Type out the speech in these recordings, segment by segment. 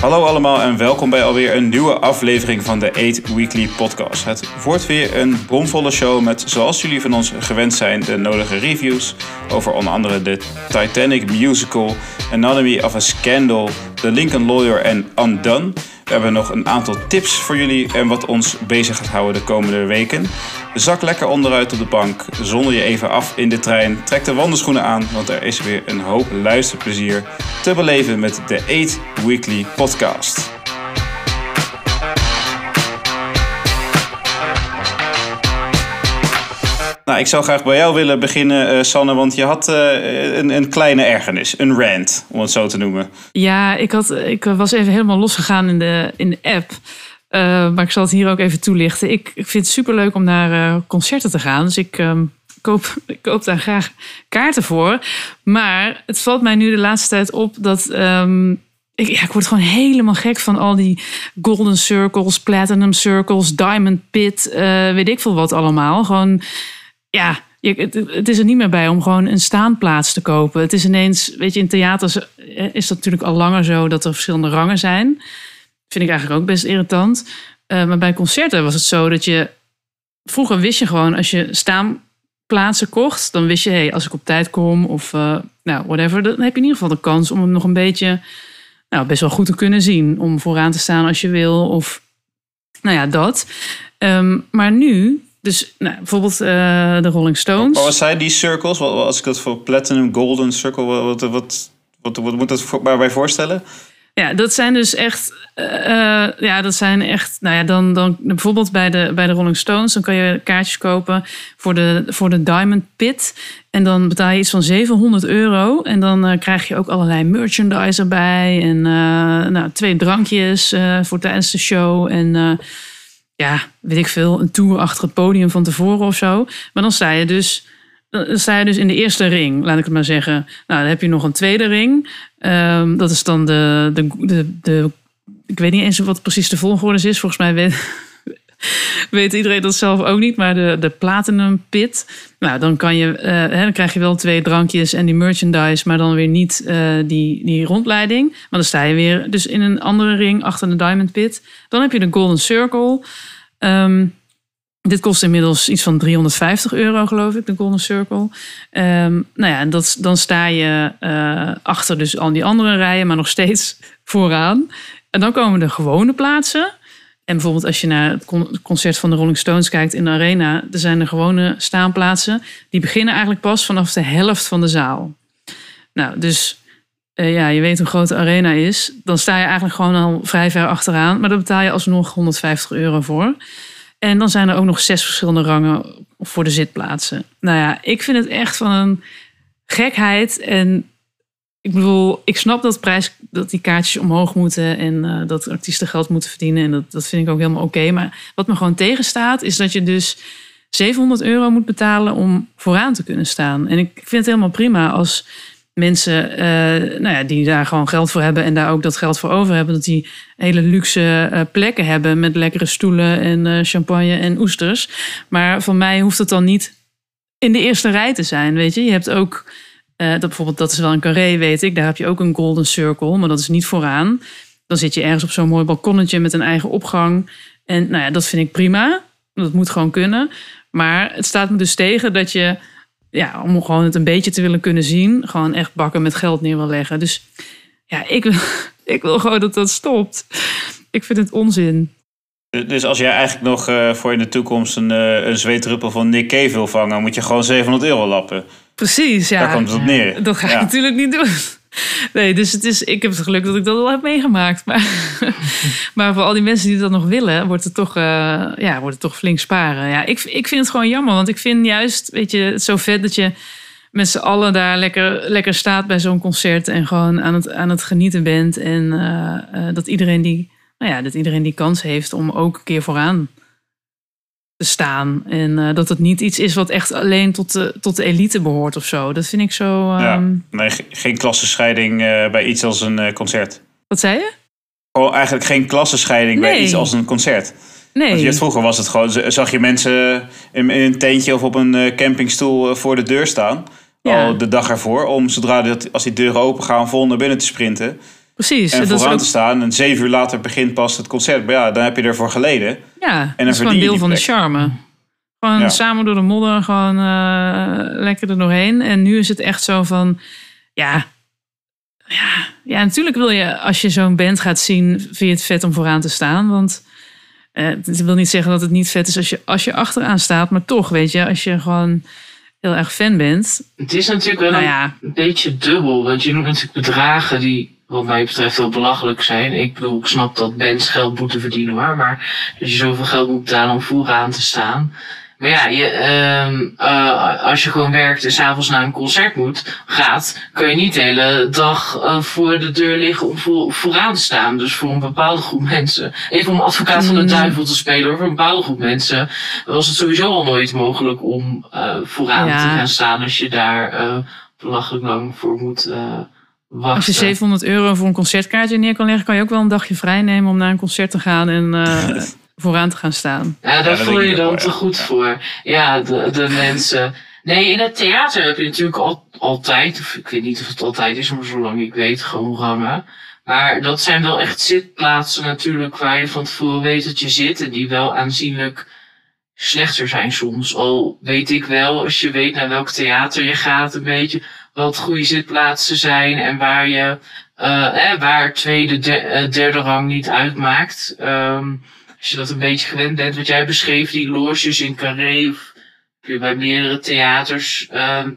Hallo allemaal en welkom bij alweer een nieuwe aflevering van de 8 Weekly Podcast. Het wordt weer een bomvolle show met, zoals jullie van ons gewend zijn, de nodige reviews over onder andere de Titanic musical, Anatomy of a Scandal, The Lincoln Lawyer en Undone. We hebben nog een aantal tips voor jullie en wat ons bezig gaat houden de komende weken. Zak lekker onderuit op de bank, zonder je even af in de trein. Trek de wandelschoenen aan, want er is weer een hoop luisterplezier te beleven met de 8 Weekly Podcast. Nou, ik zou graag bij jou willen beginnen, uh, Sanne, want je had uh, een, een, kleine ergernis, een rant, om het zo te noemen. Ja, ik, had, ik was even helemaal losgegaan in de, in de app. Uh, maar ik zal het hier ook even toelichten. Ik, ik vind het superleuk om naar concerten te gaan. Dus ik, um, koop, ik koop daar graag kaarten voor. Maar het valt mij nu de laatste tijd op dat. Um, ik, ja, ik word gewoon helemaal gek van al die golden circles, platinum circles, diamond pit, weet ik veel wat allemaal. Gewoon ja, het, het, is er niet meer bij om gewoon een staanplaats te kopen. Het is ineens, weet je, in theaters eh, is dat natuurlijk al langer zo dat er verschillende rangen zijn. Vind ik eigenlijk ook best irritant. Uh, maar bij concerten was het zo dat je. Vroeger wist je gewoon, als je staanplaatsen kocht, dan wist je, hey, als ik op tijd kom of uh, nou, whatever, dan heb je in ieder geval de kans om hem nog een beetje, nou, best wel goed te kunnen zien. Om vooraan te staan als je wil of, nou ja, dat. Um, maar nu dus nou, bijvoorbeeld uh, de Rolling Stones. Wat zijn die circles? Als ik dat voor Platinum, Golden Circle, wat, wat, wat, wat moet dat voor, bij voorstellen? Ja, dat zijn dus echt. Uh, ja, dat zijn echt. Nou ja, dan, dan bijvoorbeeld bij de, bij de Rolling Stones, dan kan je kaartjes kopen voor de, voor de Diamond Pit. En dan betaal je iets van 700 euro. En dan uh, krijg je ook allerlei merchandise erbij. En nou, twee drankjes voor tijdens de show. En ja, weet ik veel, een tour achter het podium van tevoren of zo. Maar dan sta je dus, sta je dus in de eerste ring, laat ik het maar zeggen. Nou, dan heb je nog een tweede ring. Um, dat is dan de, de, de, de, ik weet niet eens wat precies de volgorde is. Volgens mij weet, weet iedereen dat zelf ook niet. Maar de, de Platinum Pit. Nou, dan, kan je, uh, hè, dan krijg je wel twee drankjes en die merchandise, maar dan weer niet uh, die, die rondleiding. Maar dan sta je weer dus in een andere ring achter de Diamond Pit. Dan heb je de Golden Circle. Um, dit kost inmiddels iets van 350 euro, geloof ik, de Golden Circle. Um, nou ja, en dat, dan sta je uh, achter dus al die andere rijen, maar nog steeds vooraan. En dan komen de gewone plaatsen. En bijvoorbeeld als je naar het concert van de Rolling Stones kijkt in de arena, er zijn de gewone staanplaatsen. Die beginnen eigenlijk pas vanaf de helft van de zaal. Nou, dus uh, ja, je weet hoe groot de arena is. Dan sta je eigenlijk gewoon al vrij ver achteraan. Maar daar betaal je alsnog 150 euro voor. En dan zijn er ook nog zes verschillende rangen voor de zitplaatsen. Nou ja, ik vind het echt van een gekheid. En ik bedoel, ik snap dat, prijs, dat die kaartjes omhoog moeten en uh, dat artiesten geld moeten verdienen. En dat, dat vind ik ook helemaal oké. Maar wat me gewoon tegenstaat, is dat je dus 700 euro moet betalen om vooraan te kunnen staan. En ik vind het helemaal prima als mensen uh, nou ja, die daar gewoon geld voor hebben en daar ook dat geld voor over hebben, dat die hele luxe uh, plekken hebben met lekkere stoelen en champagne en oesters. Maar voor mij hoeft het dan niet in de eerste rij te zijn. Weet je, je hebt ook dat bijvoorbeeld, dat is wel een carré, weet ik. Daar heb je ook een golden circle, maar dat is niet vooraan. Dan zit je ergens op zo'n mooi balkonnetje met een eigen opgang. En nou ja, dat vind ik prima. Dat moet gewoon kunnen. Maar het staat me dus tegen dat je ja, om gewoon het een beetje te willen kunnen zien, gewoon echt bakken met geld neer wil leggen. Dus ja, ik wil, ik wil gewoon dat dat stopt. Ik vind het onzin. Dus als jij eigenlijk nog uh, voor in de toekomst een, uh, een zweetruppel van Nick Cave wil vangen, moet je gewoon 700 euro lappen. Precies, ja. Daar komt het op neer. Dat ga ik natuurlijk niet doen. Nee, dus het is, ik heb het geluk dat ik dat al heb meegemaakt. Maar, maar voor al die mensen die dat nog willen, wordt het toch, uh, ja, wordt het toch flink sparen. Ja, ik, ik vind het gewoon jammer, want ik vind juist, weet je, het zo vet dat je met z'n allen daar lekker, lekker staat bij zo'n concert en gewoon aan het, aan het genieten bent. En uh, uh, dat, iedereen die, nou ja, dat iedereen die kans heeft om ook een keer vooraan te staan. En uh, dat het niet iets is wat echt alleen tot de, tot de elite behoort of zo. Dat vind ik zo. Ja, nee, geen klassenscheiding uh, bij iets als een uh, concert. Wat zei je? Gewoon eigenlijk geen klassenscheiding nee. bij iets als een concert. Nee. Want je, vroeger was het gewoon, zag je mensen in, in een tentje of op een campingstoel voor de deur staan. Ja. Al de dag ervoor. Om zodra dat, als die deuren open gaan, vol naar binnen te sprinten. Precies. En vooraan ook, te staan en zeven uur later begint pas het concert. Maar ja, dan heb je ervoor geleden. ja, dan dat is gewoon je deel van de charme. Gewoon Ja. samen door de modder, gewoon eh, lekker er doorheen. En nu is het echt zo van, ja, ja, ja, natuurlijk wil je, als je zo'n band gaat zien, vind je het vet om vooraan te staan. Want eh, het wil niet zeggen dat het niet vet is als je, als je achteraan staat. Maar toch, weet je, als je gewoon heel erg fan bent. Het is natuurlijk wel Nou een beetje dubbel. Want je noemt natuurlijk bedragen die, wat mij betreft, heel belachelijk zijn. Ik bedoel, ik snap dat bands geld moeten verdienen, maar, maar dat je zoveel geld moet betalen om vooraan te staan. Maar ja, je, ehm eh, als je gewoon werkt en s'avonds naar een concert moet, gaat, kan je niet de hele dag eh, voor de deur liggen om voor, vooraan te staan. Dus voor een bepaalde groep mensen. Even om advocaat van de Mm. duivel te spelen, hoor. voor een bepaalde groep mensen was het sowieso al nooit mogelijk om eh, vooraan Ja. te gaan staan als je daar belachelijk lang voor moet wachten. als je 700 euro voor een concertkaartje neer kan leggen, kan je ook wel een dagje vrij nemen om naar een concert te gaan en eh, vooraan te gaan staan. Ja, daar dat voel je dan te ja. goed voor. Ja, de, de mensen. Nee, in het theater heb je natuurlijk al, altijd, of ik weet niet of het altijd is, maar zolang ik weet, gewoon rangen. Maar dat zijn wel echt zitplaatsen natuurlijk waar je van tevoren weet dat je zit en die wel aanzienlijk slechter zijn soms. Al weet ik wel, als je weet naar welk theater je gaat, een beetje wat goede zitplaatsen zijn en waar je, eh, waar tweede, de, eh, derde rang niet uitmaakt. Ehm, als je dat een beetje gewend bent, wat jij beschreef, die loges in Carré of je bij meerdere theaters. ehm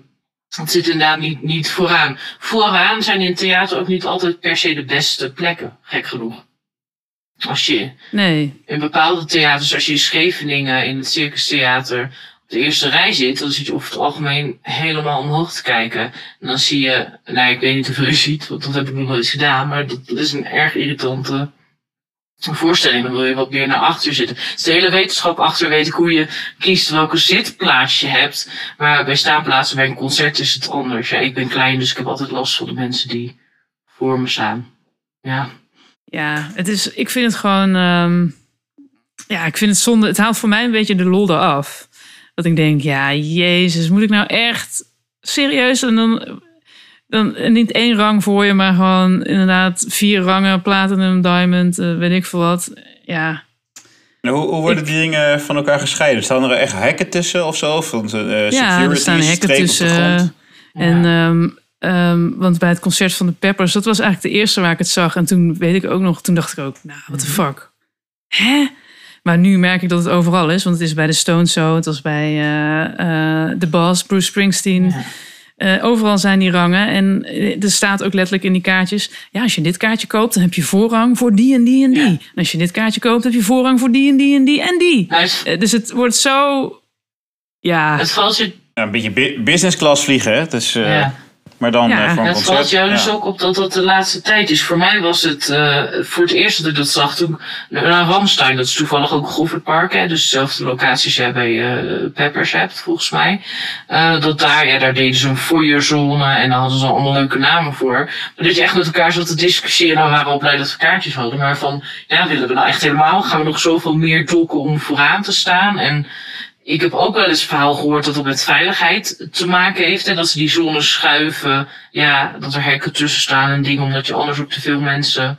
het zit inderdaad niet, niet vooraan. Vooraan zijn in theater ook niet altijd per se de beste plekken, gek genoeg. Als je Nee, in bepaalde theaters, als je in Scheveningen in het Circus Theater de eerste rij zit, dan zit je over het algemeen helemaal omhoog te kijken. En dan zie je, nou ik weet niet hoeveel je ziet, want dat heb ik nog nooit gedaan, maar dat, dat is een erg irritante voorstelling. Dan wil je wat meer naar achter zitten. Het is de hele wetenschap achter weet ik hoe je kiest welke zitplaats je hebt. Maar bij staanplaatsen bij een concert is het anders. Ja, ik ben klein, dus ik heb altijd last van de mensen die voor me staan. Ja. ja, het is, ik vind het gewoon, ehm, ja, ik vind het zonde. Het haalt voor mij een beetje de lol eraf. Dat ik denk, ja, jezus, moet ik nou echt serieus en dan, dan en niet één rang voor je, maar gewoon inderdaad vier rangen, platinum, diamond, eh, weet ik veel wat. Ja, hoe, hoe worden die dingen van elkaar gescheiden? Staan er echt hekken tussen of zo? Van uh, ja, er staan hekken tussen. En ehm, ehm, want bij het concert van de Peppers, dat was eigenlijk de eerste waar ik het zag. En toen weet ik ook nog, toen dacht ik ook, nou, what the fuck. Hè? Maar nu merk ik dat het overal is, want het is bij de Stones zo, het was bij eh, eh, The Boss, Bruce Springsteen. Ja. Eh, overal zijn die rangen. En er staat ook letterlijk in die kaartjes. Ja, als je dit kaartje koopt, dan heb je voorrang voor die en die en die. Ja. En als je dit kaartje koopt, heb je voorrang voor die en die en die en die. Dus het wordt zo. Ja, het valt je Ja, een beetje bu- business class vliegen, hè? Dus, uh, Ja. Maar dan Ja. uh, voor een Het concert. valt jou dus ja. ook op dat dat de laatste tijd is. Voor mij was het uh, voor het eerst dat ik dat zag toen naar Ramstein. Dat is toevallig ook Goffertpark, hè, dus dezelfde locatie als jij bij uh, Peppers hebt, volgens mij. Uh, dat daar, ja, daar deden ze een foyerzone en daar hadden ze allemaal leuke namen voor. Maar dat je echt met elkaar zat te discussiëren, nou waren we blij dat we kaartjes hadden. Maar van, ja, willen we nou echt helemaal? Gaan we nog zoveel meer dokken om vooraan te staan? En ik heb ook wel eens verhaal gehoord dat het met veiligheid te maken heeft. En dat ze die zones schuiven. Ja, dat er hekken tussen staan en dingen. Omdat je anders ook te veel mensen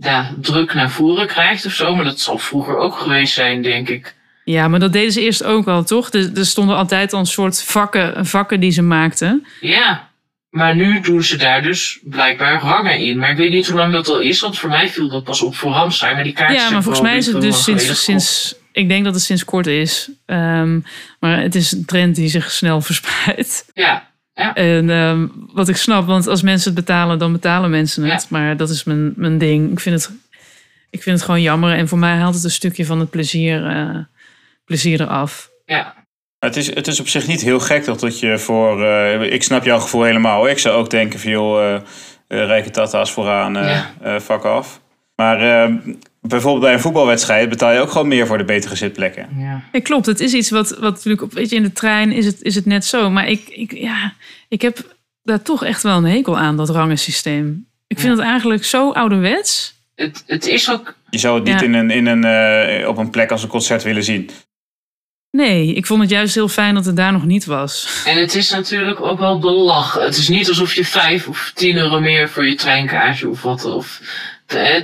ja, druk naar voren krijgt of zo. Maar dat zal vroeger ook geweest zijn, denk ik. Ja, maar dat deden ze eerst ook al, toch? Er, er stonden altijd al een soort vakken, vakken die ze maakten. Ja, maar nu doen ze daar dus blijkbaar rangen in. Maar ik weet niet hoe lang dat al is, want voor mij viel dat pas op voor Ramstein. Maar die kaartjes Ja, maar volgens mij is het dus sinds sinds... Ik denk dat het sinds kort is. Um, maar het is een trend die zich snel verspreidt. Ja, ja. En um, wat ik snap, want als mensen het betalen, dan betalen mensen het. Ja. Maar dat is mijn, mijn ding. Ik vind, het, ik vind het gewoon jammer. En voor mij haalt het een stukje van het plezier, uh, plezier eraf. Ja. Het is, het is op zich niet heel gek dat, dat je voor... Uh, ik snap jouw gevoel helemaal. Ik zou ook denken van, joh, uh, rijke tata's vooraan, ja. vak af. Maar ehm, bijvoorbeeld bij een voetbalwedstrijd betaal je ook gewoon meer voor de betere zitplekken. Ja, ja klopt. Het is iets wat, wat natuurlijk op, weet je, in de trein is het, is het net zo. Maar ik, ik, ja, ik heb daar toch echt wel een hekel aan, dat rangensysteem. Ik vind ja. het eigenlijk zo ouderwets. Het, het is ook. Je zou het niet ja. in een, in een, uh, op een plek als een concert willen zien. Nee, ik vond het juist heel fijn dat het daar nog niet was. En het is natuurlijk ook wel belach. Het is niet alsof je vijf of tien euro meer voor je treinkaartje of wat. Of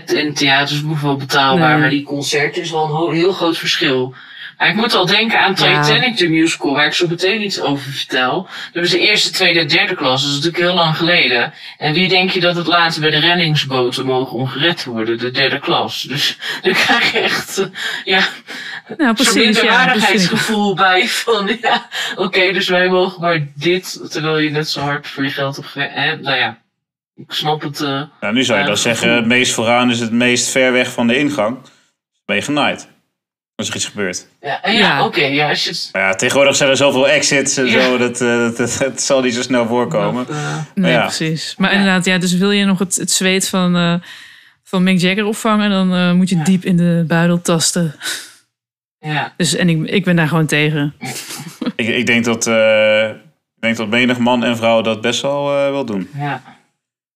in theaters wel betaalbaar, Nee. maar die concerten is wel een heel groot verschil. Maar ik moet al denken aan Titanic, de musical, waar ik zo meteen iets over vertel. Dat was de eerste, tweede, derde klas, dat is natuurlijk heel lang geleden. En wie denk je dat het laatst bij de reddingsboten mogen ongered worden? De derde klas. Dus dan krijg je echt, eh, ja, Nou, zo'n precies. Ja, ik. minderwaardigheidsgevoel bij van, ja, oké, dus wij mogen maar dit, terwijl je net zo hard voor je geld hebt Nou ja, ik snap het. eh, Nou, nu zou je dan zeggen, het meest vooraan is het meest ver weg van de ingang. Ben je genaaid. Als er iets gebeurt. ja, en ja, Ja. oké, ja. Maar ja, tegenwoordig zijn er zoveel exits en Ja. zo. Dat, eh, dat, dat, dat zal niet zo snel voorkomen. dat, eh, Nee, Ja. precies. Maar Ja. inderdaad, ja, dus wil je nog het, het zweet van, eh, van Mick Jagger opvangen, dan eh, moet je Ja. diep in de buidel tasten. ja, Dus, en ik, ik ben daar gewoon tegen. Ik, ik, denk dat, eh, ik denk dat menig man en vrouw dat best wel eh, wil doen. ja.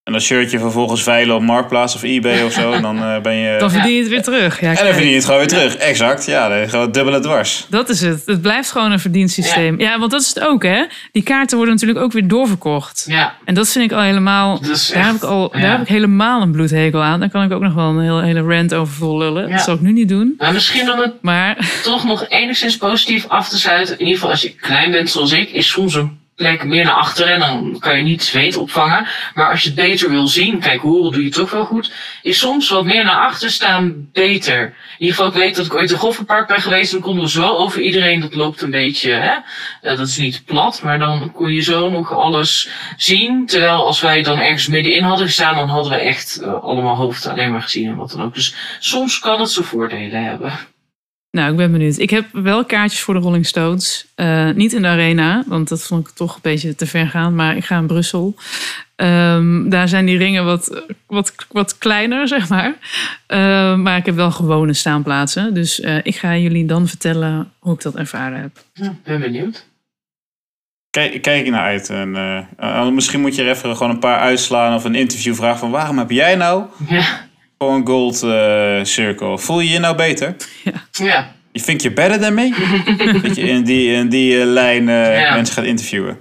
En dat shirtje vervolgens veilen op Marktplaats of eBay of zo. Dan eh, ben je... Dan verdien je het weer terug. Ja, en dan kijk, verdien je het gewoon weer terug. Exact. Ja, dan gewoon dubbele dwars. Dat is het. Het blijft gewoon een verdiensysteem. Ja. want dat is het ook, hè? Die kaarten worden natuurlijk ook weer doorverkocht. ja. En dat vind ik al helemaal. Daar, heb ik al, ja. daar heb ik helemaal een bloedhekel aan. Daar kan ik ook nog wel een hele, hele rant over vol lullen. Ja. Dat zal ik nu niet doen. Maar misschien om het Maar toch nog enigszins positief af te sluiten. In ieder geval als je klein bent zoals ik, is soms een plek meer naar achteren en dan kan je niet zweet opvangen. Maar als je het beter wil zien, kijk, horen doe je toch wel goed, is soms wat meer naar achter staan beter. In ieder geval, ik weet dat ik ooit in Goffertpark ben geweest en dan konden we zo over iedereen, dat loopt een beetje, hè. Eh, dat is niet plat, maar dan kon je zo nog alles zien. Terwijl als wij dan ergens middenin hadden gestaan, dan hadden we echt eh, allemaal hoofd alleen maar gezien en wat dan ook. Dus soms kan het zijn voordelen hebben. Nou, ik ben benieuwd. Ik heb wel kaartjes voor de Rolling Stones. Eh, niet in de arena, want dat vond ik toch een beetje te ver gaan. Maar ik ga in Brussel. Ehm, daar zijn die ringen wat, wat, wat kleiner, zeg maar. Ehm, maar ik heb wel gewone staanplaatsen. Dus eh, ik ga jullie dan vertellen hoe ik dat ervaren heb. Ja, ben benieuwd. Kijk, kijk je naar uit. En, eh, eh, misschien moet je er even gewoon een paar uitslaan of een interview vragen van waarom heb jij nou Ja, gewoon een gold eh, circle? Voel je je nou beter? ja, You think you're better than me? dat je in die, in die eh, lijn eh, Ja. mensen gaat interviewen.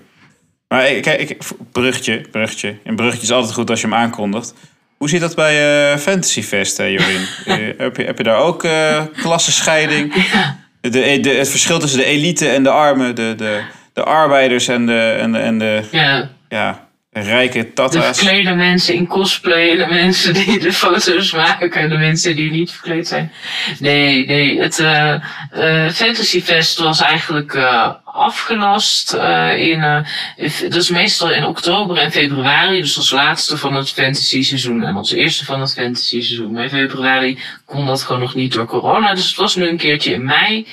Maar ik- kijk, ik, bruggetje, bruggetje. Een bruggetje is altijd goed als je hem aankondigt. Hoe zit dat bij eh Fantasy Fest? Eh, heb, je, heb je daar ook eh klassenscheiding? De, de, het verschil tussen de elite en de armen, de, de, de arbeiders en de, en de, en de ja. ja, rijke De tata's. verklede mensen in cosplay de mensen die de foto's maken en de mensen die niet verkleed zijn. Nee, nee, het eh, Fantasy Fest was eigenlijk eh, afgelast eh, in, eh, dat is meestal in oktober en februari, dus als laatste van het fantasy seizoen en als eerste van het fantasy seizoen. Maar in februari kon dat gewoon nog niet door corona, dus het was nu een keertje in mei.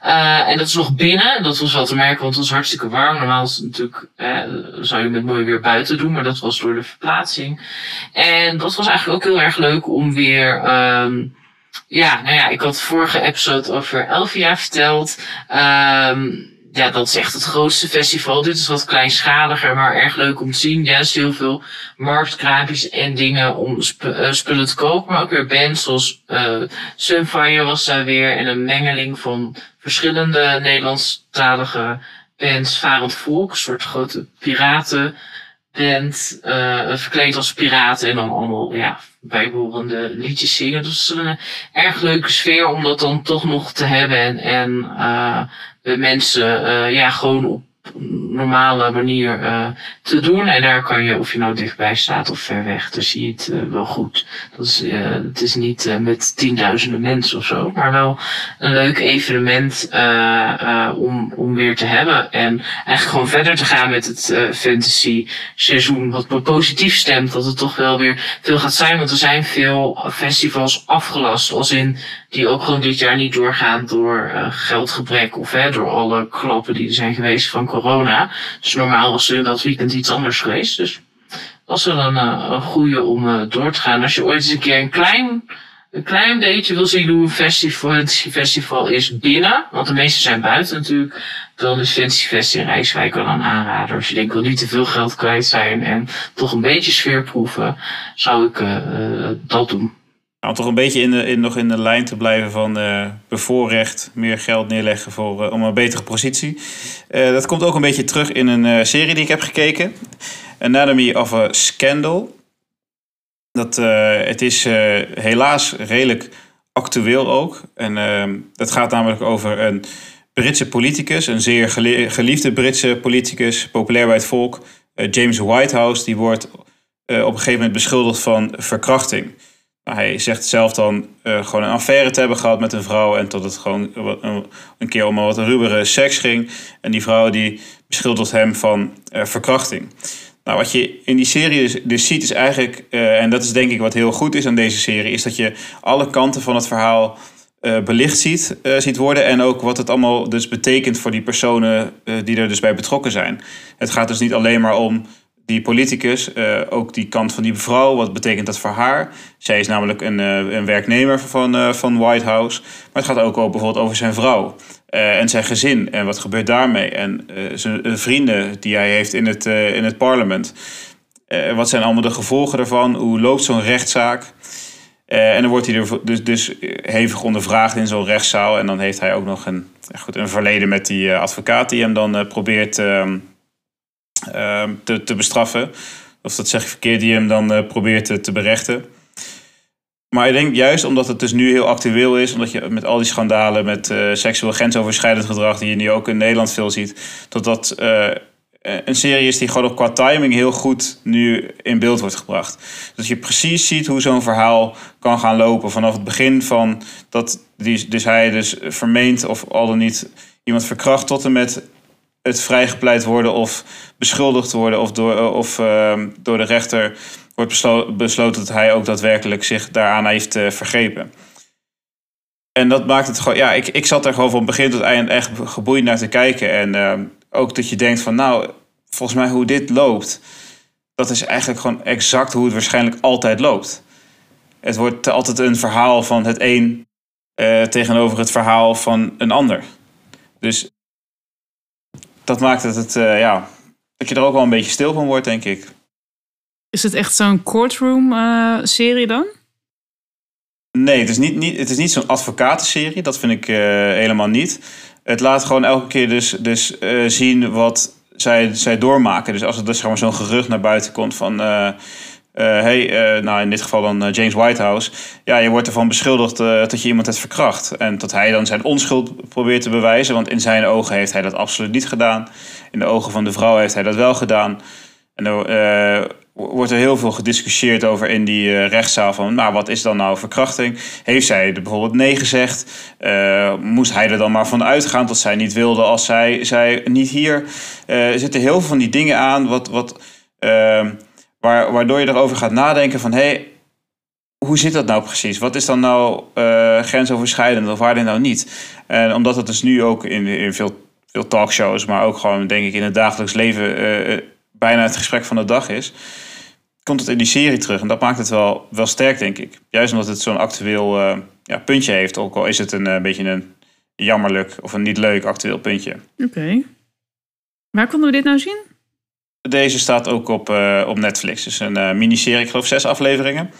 Eh, en dat is nog binnen. Dat was wel te merken, want het was hartstikke warm. Normaal is natuurlijk, zou je met mooi weer buiten doen, maar dat was door de verplaatsing. En dat was eigenlijk ook heel erg leuk om weer. ehm ja, nou ja, ik had vorige episode over Elvia verteld. Ehm ja, dat is echt het grootste festival. Dit is wat kleinschaliger, maar erg leuk om te zien. Juist heel veel marktkraampjes en dingen om eh, spullen te kopen. Maar ook weer bands zoals eh Sunfire was daar weer. En een mengeling van verschillende Nederlandstalige bands. Varend Volk, een soort grote piratenband. eh verkleed als piraten en dan allemaal ja, bijbehorende liedjes zingen. Dus een erg leuke sfeer om dat dan toch nog te hebben. En, en mensen eh, ja, gewoon op normale manier eh, te doen. En daar kan je, of je nou dichtbij staat of ver weg, dan zie je het eh, wel goed. Dat is, eh, het is niet met tienduizenden mensen of zo, maar wel een leuk evenement om, om weer te hebben. En eigenlijk gewoon verder te gaan met het fantasy seizoen. Wat me positief stemt dat het toch wel weer veel gaat zijn. Want er zijn veel festivals afgelast. Als in die ook gewoon dit jaar niet doorgaan door geldgebrek of door alle klappen die er zijn geweest van corona. Dus normaal was er in dat weekend iets anders geweest. Dus is wel een, eh, een goede om eh, door te gaan. Als je ooit eens een keer een klein, een klein beetje wil zien hoe een festival, festival is binnen, want de meeste zijn buiten natuurlijk, dan is Fantasy Fest in Rijswijk wel een aanrader. Als je denkt, ik wil niet te veel geld kwijt zijn en toch een beetje sfeer proeven, zou ik eh, eh, dat doen. Om toch een beetje in de, in, nog in de lijn te blijven van uh, bevoorrecht, meer geld neerleggen voor, uh, om een betere positie. Uh, dat komt ook een beetje terug in een serie die ik heb gekeken. Anatomy of a Scandal. Dat, het is helaas redelijk actueel ook. En ehm, dat gaat namelijk over een Britse politicus, een zeer geliefde Britse politicus, populair bij het volk, James Whitehouse. Die wordt op een gegeven moment beschuldigd van verkrachting. Hij zegt zelf dan uh, gewoon een affaire te hebben gehad met een vrouw. En tot het gewoon een, keer om een wat rubere seks ging. En die vrouw die beschuldigt hem van uh, verkrachting. Nou, wat je in die serie dus, dus ziet is eigenlijk, uh, en dat is denk ik wat heel goed is aan deze serie, is dat je alle kanten van het verhaal belicht ziet, ziet worden. En ook wat het allemaal dus betekent voor die personen die er dus bij betrokken zijn. Het gaat dus niet alleen maar om die politicus, uh, ook die kant van die mevrouw, wat betekent dat voor haar? Zij is namelijk een, uh, een werknemer van, uh, van White House. Maar het gaat ook bijvoorbeeld over zijn vrouw en zijn gezin en wat gebeurt daarmee. En zijn vrienden die hij heeft in het, in het parlement. wat zijn allemaal de gevolgen daarvan? Hoe loopt zo'n rechtszaak? en dan wordt hij er dus, dus hevig ondervraagd in zo'n rechtszaal. En dan heeft hij ook nog een, goed, een verleden met die advocaat die hem dan probeert Ehm, te, te bestraffen. Of dat zeg ik verkeerd, die hem dan uh, probeert te, te berechten. Maar ik denk juist omdat het dus nu heel actueel is, omdat je met al die schandalen met uh, seksueel grensoverschrijdend gedrag, die je nu ook in Nederland veel ziet, dat dat uh, een serie is die gewoon ook qua timing heel goed nu in beeld wordt gebracht. Dat je precies ziet hoe zo'n verhaal kan gaan lopen. Vanaf het begin van dat die, dus hij dus vermeent of al dan niet iemand verkracht tot en met het vrijgepleit worden of beschuldigd worden of door, eh, of, uh, door de rechter wordt besloten dat hij ook daadwerkelijk zich daaraan heeft uh, vergrepen. En dat maakt het gewoon, ja, ik, ik zat er gewoon van begin tot eind echt geboeid naar te kijken. En uh, ook dat je denkt van, nou, volgens mij hoe dit loopt, dat is eigenlijk gewoon exact hoe het waarschijnlijk altijd loopt. Het wordt altijd een verhaal van het een uh, tegenover het verhaal van een ander. Dus dat maakt het, het uh, ja, dat je er ook wel een beetje stil van wordt, denk ik. Is het echt zo'n courtroom-serie uh, dan? Nee, het is niet, niet, het is niet zo'n advocatenserie. Dat vind ik uh, helemaal niet. Het laat gewoon elke keer dus, dus zien wat zij, zij doormaken. Dus als er dus zo'n gerucht naar buiten komt van uh, hey, uh, nou in dit geval dan uh, James Whitehouse. Ja, je wordt ervan beschuldigd dat je iemand hebt verkracht. En dat hij dan zijn onschuld probeert te bewijzen. Want in zijn ogen heeft hij dat absoluut niet gedaan. In de ogen van de vrouw heeft hij dat wel gedaan. En er wordt er heel veel gediscussieerd over in die rechtszaal. Van, nou, wat is dan nou verkrachting? Heeft zij er bijvoorbeeld nee gezegd? moest hij er dan maar van uitgaan dat zij niet wilde als zij, zij niet hier? er zitten heel veel van die dingen aan wat... wat waardoor je erover gaat nadenken van... hé, hey, hoe zit dat nou precies? Wat is dan nou uh, grensoverschrijdend of waar dit nou niet? En omdat het dus nu ook in, in veel, veel talkshows... maar ook gewoon denk ik in het dagelijks leven... Uh, bijna het gesprek van de dag is... komt het in die serie terug. En dat maakt het wel, wel sterk, denk ik. Juist omdat het zo'n actueel ja, puntje heeft. Ook al is het een, beetje een jammerlijk of een niet leuk actueel puntje. Oké. Waar konden we dit nou zien? Deze staat ook op, uh, op Netflix. Dus een uh, miniserie, ik geloof zes afleveringen.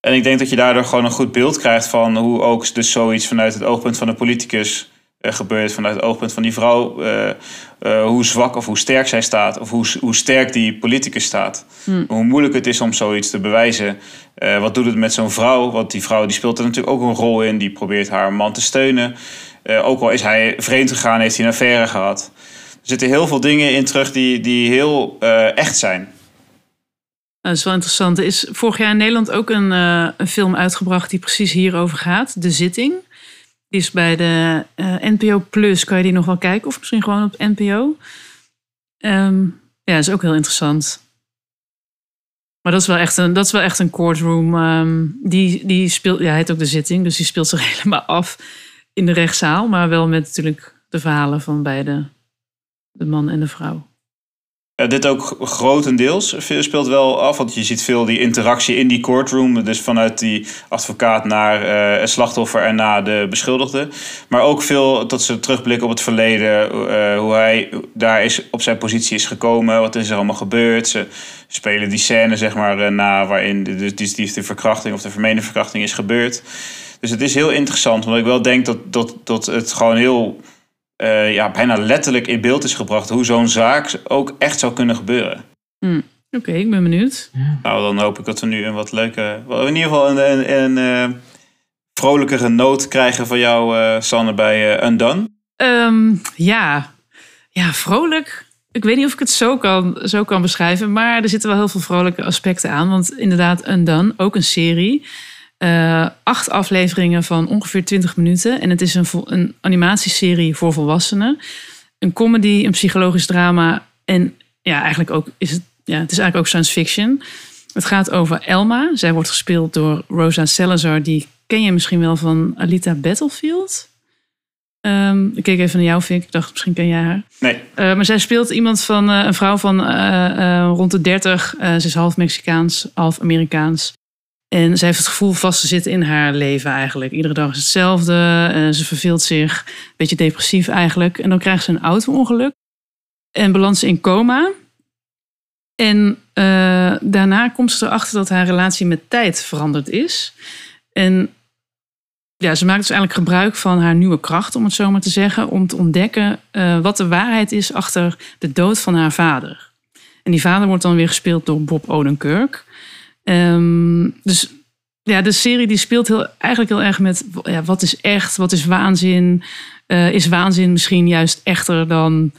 En ik denk dat je daardoor gewoon een goed beeld krijgt van hoe ook dus zoiets vanuit het oogpunt van de politicus uh, gebeurt. Vanuit het oogpunt van die vrouw. hoe zwak of hoe sterk zij staat. Of hoe, hoe sterk die politicus staat. Hmm. Hoe moeilijk het is om zoiets te bewijzen. wat doet het met zo'n vrouw? Want die vrouw die speelt er natuurlijk ook een rol in. Die probeert haar man te steunen. ook al is hij vreemd gegaan, heeft hij een affaire gehad. Er zitten heel veel dingen in terug die, die heel uh, echt zijn. Nou, dat is wel interessant. Er is vorig jaar in Nederland ook een, uh, een film uitgebracht die precies hierover gaat. De Zitting. Die is bij de uh, NPO Plus. Kan je die nog wel kijken? Of misschien gewoon op NPO. Um, ja, dat is ook heel interessant. Maar dat is wel echt een, dat is wel echt een courtroom. Um, die, die speelt, ja, hij heet ook De Zitting. Dus die speelt zich helemaal af in de rechtszaal. Maar wel met natuurlijk de verhalen van beide de man en de vrouw. Ja, dit ook grotendeels speelt wel af, want je ziet veel die interactie in die courtroom. Dus vanuit die advocaat naar uh, het slachtoffer en naar de beschuldigde. Maar ook veel dat ze terugblikken op het verleden, uh, hoe hij daar is, op zijn positie is gekomen, wat is er allemaal gebeurd. Ze spelen die scène zeg maar uh, na waarin de, de, die, de verkrachting of de vermeende verkrachting is gebeurd. Dus het is heel interessant, want ik wel denk dat, dat, dat het gewoon heel uh, ja, bijna letterlijk in beeld is gebracht hoe zo'n zaak ook echt zou kunnen gebeuren. Hmm. Oké, ik ben benieuwd. Nou, dan hoop ik dat we nu een wat leuke, in ieder geval een, een, een uh, vrolijkere noot krijgen van jou, uh, Sanne, bij Undone. Um, ja. ja, vrolijk. Ik weet niet of ik het zo kan, zo kan beschrijven, maar er zitten wel heel veel vrolijke aspecten aan. Want inderdaad, Undone, ook een serie. Uh, acht afleveringen van ongeveer 20 minuten. En het is een, een animatieserie voor volwassenen. Een comedy, een psychologisch drama. En ja, eigenlijk ook is het, ja, het is eigenlijk ook science fiction. Het gaat over Elma. Zij wordt gespeeld door Rosa Salazar. Die ken je misschien wel van Alita Battlefield. Um, ik keek even naar jou, Vic. Ik dacht, misschien ken jij haar. Nee. Uh, maar zij speelt iemand van uh, een vrouw van uh, rond de 30. ze is half Mexicaans, half Amerikaans. En zij heeft het gevoel vast te zitten in haar leven eigenlijk. Iedere dag is hetzelfde. Uh, ze verveelt zich. Een beetje depressief eigenlijk. En dan krijgt ze een auto-ongeluk. En belandt ze in coma. En uh, daarna komt ze erachter dat haar relatie met tijd veranderd is. En ja, ze maakt dus eigenlijk gebruik van haar nieuwe kracht, om het zo maar te zeggen. Om te ontdekken uh, wat de waarheid is achter de dood van haar vader. En die vader wordt dan weer gespeeld door Bob Odenkirk. Um, dus ja, de serie die speelt heel, eigenlijk heel erg met ja, wat is echt, wat is waanzin. Uh, is waanzin misschien juist echter dan,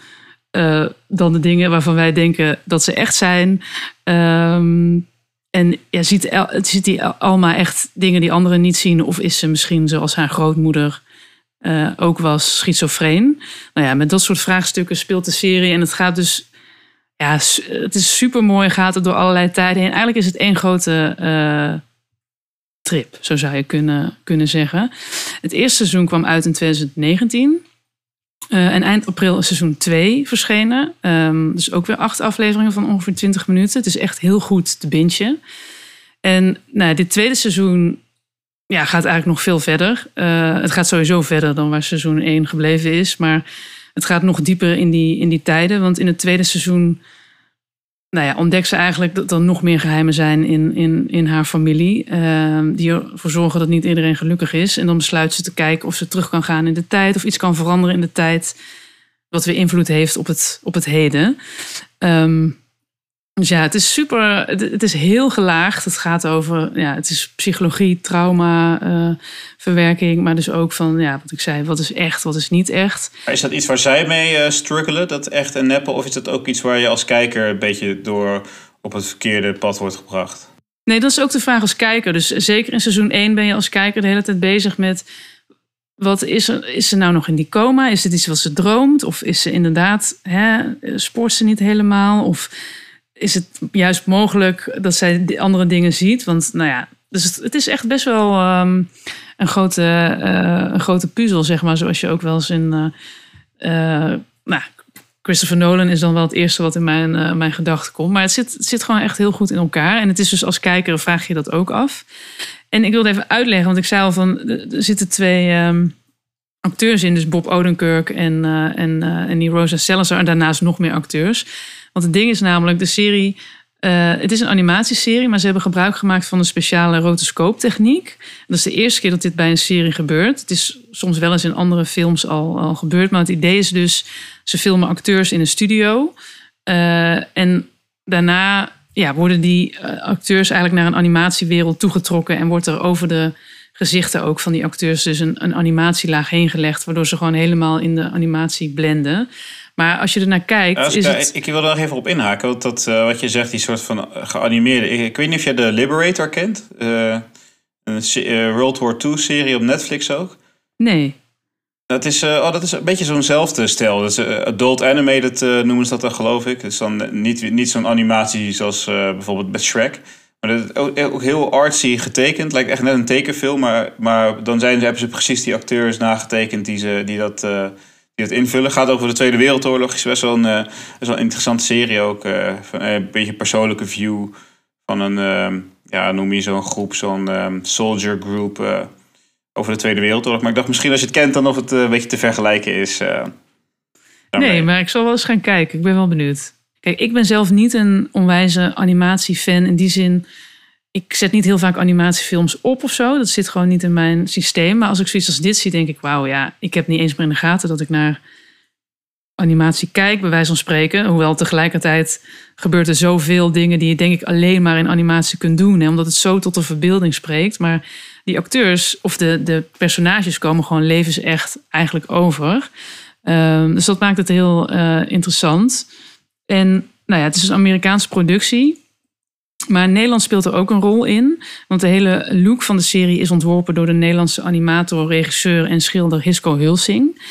uh, dan de dingen waarvan wij denken dat ze echt zijn? Um, en ja, ziet, ziet die Alma echt dingen die anderen niet zien? Of is ze misschien zoals haar grootmoeder uh, ook was, schizofreen? Nou ja, met dat soort vraagstukken speelt de serie. En het gaat dus ja, het is super mooi. Gaat het door allerlei tijden heen. Eigenlijk is het één grote uh, trip, zo zou je kunnen, kunnen zeggen. Het eerste seizoen kwam uit in 2019. Uh, en eind april is seizoen 2 verschenen. Um, dus ook weer acht afleveringen van ongeveer 20 minuten. Het is echt heel goed te bintje. En nou, dit tweede seizoen ja, gaat eigenlijk nog veel verder. Uh, het gaat sowieso verder dan waar seizoen 1 gebleven is. Maar het gaat nog dieper in die, in die tijden. Want in het tweede seizoen nou ja, ontdekt ze eigenlijk dat er nog meer geheimen zijn in, in, in haar familie. Uh, die ervoor zorgen dat niet iedereen gelukkig is. En dan besluit ze te kijken of ze terug kan gaan in de tijd. Of iets kan veranderen in de tijd. Wat weer invloed heeft op het, op het heden. Um, dus ja, het is super. Het, is heel gelaagd. Het gaat over. Ja, het is psychologie, trauma, uh, verwerking. Maar dus ook van. Ja, wat ik zei. Wat is echt, wat is niet echt. Is dat iets waar zij mee uh, struggelen? Dat echt en neppen? Of is dat ook iets waar je als kijker een beetje door op het verkeerde pad wordt gebracht? Nee, dat is ook de vraag als kijker. Dus zeker in seizoen 1 ben je als kijker de hele tijd bezig met. Wat is er? Is ze nou nog in die coma? Is het iets wat ze droomt? Of is ze inderdaad. Hè, sport ze niet helemaal? Of is het juist mogelijk dat zij andere dingen ziet. Want nou ja, dus het, is echt best wel um, een, grote, uh, een grote puzzel, zeg maar. Zoals je ook wel eens in. Uh, uh, nou, Christopher Nolan is dan wel het eerste wat in mijn, mijn gedachten komt. Maar het zit, zit gewoon echt heel goed in elkaar. En het is dus als kijker vraag je dat ook af. En ik wilde even uitleggen, want ik zei al van er zitten twee. Um, acteurs in, dus Bob Odenkirk en, en, en die Rosa Salazar. En daarnaast nog meer acteurs. Want het ding is namelijk, de serie. Uh, het is een animatieserie, maar ze hebben gebruik gemaakt van een speciale rotoscooptechniek. Dat is de eerste keer dat dit bij een serie gebeurt. Het is soms wel eens in andere films al, al gebeurd. Maar het idee is dus, ze filmen acteurs in een studio. En daarna ja, worden die acteurs eigenlijk naar een animatiewereld toegetrokken. En wordt er over de gezichten ook van die acteurs dus een, een animatielaag heen gelegd. Waardoor ze gewoon helemaal in de animatie blenden. Maar als je er naar kijkt. is het... Ik wil er nog even op inhaken. Want dat, uh, wat je zegt, die soort van geanimeerde. Ik, ik weet niet of jij de Liberator kent. Uh, een World War II-serie op Netflix ook. Nee. Dat is, oh, dat is een beetje zo'nzelfde stijl. Dat is, adult animated noemen ze dat dan, geloof ik. Dus dan niet, niet zo'n animatie zoals bijvoorbeeld met Shrek. Maar dat is ook, ook, heel artsy getekend. Lijkt echt net een tekenfilm. Maar, maar dan zijn, hebben ze precies die acteurs nagetekend die, ze, die dat die het invullen. Gaat over de Tweede Wereldoorlog. Is best wel een, eh, best wel een interessante serie ook. eh, van, eh, een beetje persoonlijke view van een, ehm, ja, noem je zo'n groep, zo'n ehm, soldier group eh, over de Tweede Wereldoorlog. Maar ik dacht misschien als je het kent dan of het eh, een beetje te vergelijken is. eh. Nee, maar ik zal wel eens gaan kijken. Ik ben wel benieuwd. Ik ben zelf niet een onwijze animatiefan. In die zin, ik zet niet heel vaak animatiefilms op of zo. Dat zit gewoon niet in mijn systeem. Maar als ik zoiets als dit zie, denk ik... wauw, ja, ik heb niet eens meer in de gaten dat ik naar animatie kijk, bij wijze van spreken. Hoewel tegelijkertijd gebeurt er zoveel dingen... die je denk ik alleen maar in animatie kunt doen. Hè, omdat het zo tot de verbeelding spreekt. Maar die acteurs of de, de personages komen gewoon levensecht eigenlijk over... Ehm, dus dat maakt het heel eh, interessant. En nou ja, het is een Amerikaanse productie. Maar Nederland speelt er ook een rol in. Want de hele look van de serie is ontworpen door de Nederlandse animator, regisseur en schilder Hisco Hulsing.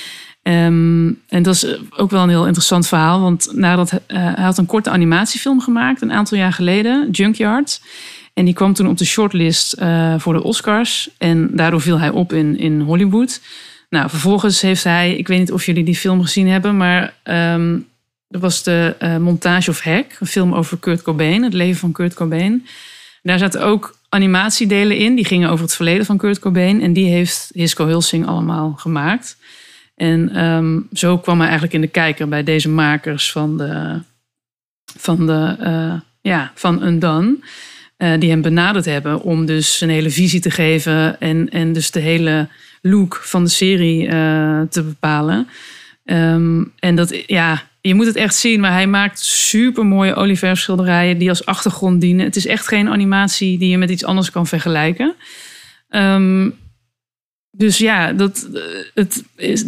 Ehm, en dat is ook wel een heel interessant verhaal. Want nadat, eh, hij had een korte animatiefilm gemaakt een aantal jaar geleden, Junkyard. En die kwam toen op de shortlist eh, voor de Oscars. En daardoor viel hij op in, in Hollywood. Nou, vervolgens heeft hij, ik weet niet of jullie die film gezien hebben, maar ehm dat was de eh, Montage of Hack, een film over Kurt Cobain, het leven van Kurt Cobain. Daar zaten ook animatiedelen in, die gingen over het verleden van Kurt Cobain. En die heeft Hisco Hulsing allemaal gemaakt. En ehm, zo kwam hij eigenlijk in de kijker bij deze makers van de, van de eh, ja, van Undone. eh, die hem benaderd hebben om dus een hele visie te geven en, en dus de hele look van de serie eh, te bepalen. Ehm, en dat, ja, je moet het echt zien, maar hij maakt super mooie olieverfschilderijen die als achtergrond dienen. Het is echt geen animatie die je met iets anders kan vergelijken. Ehm, dus ja, dat, eh, het,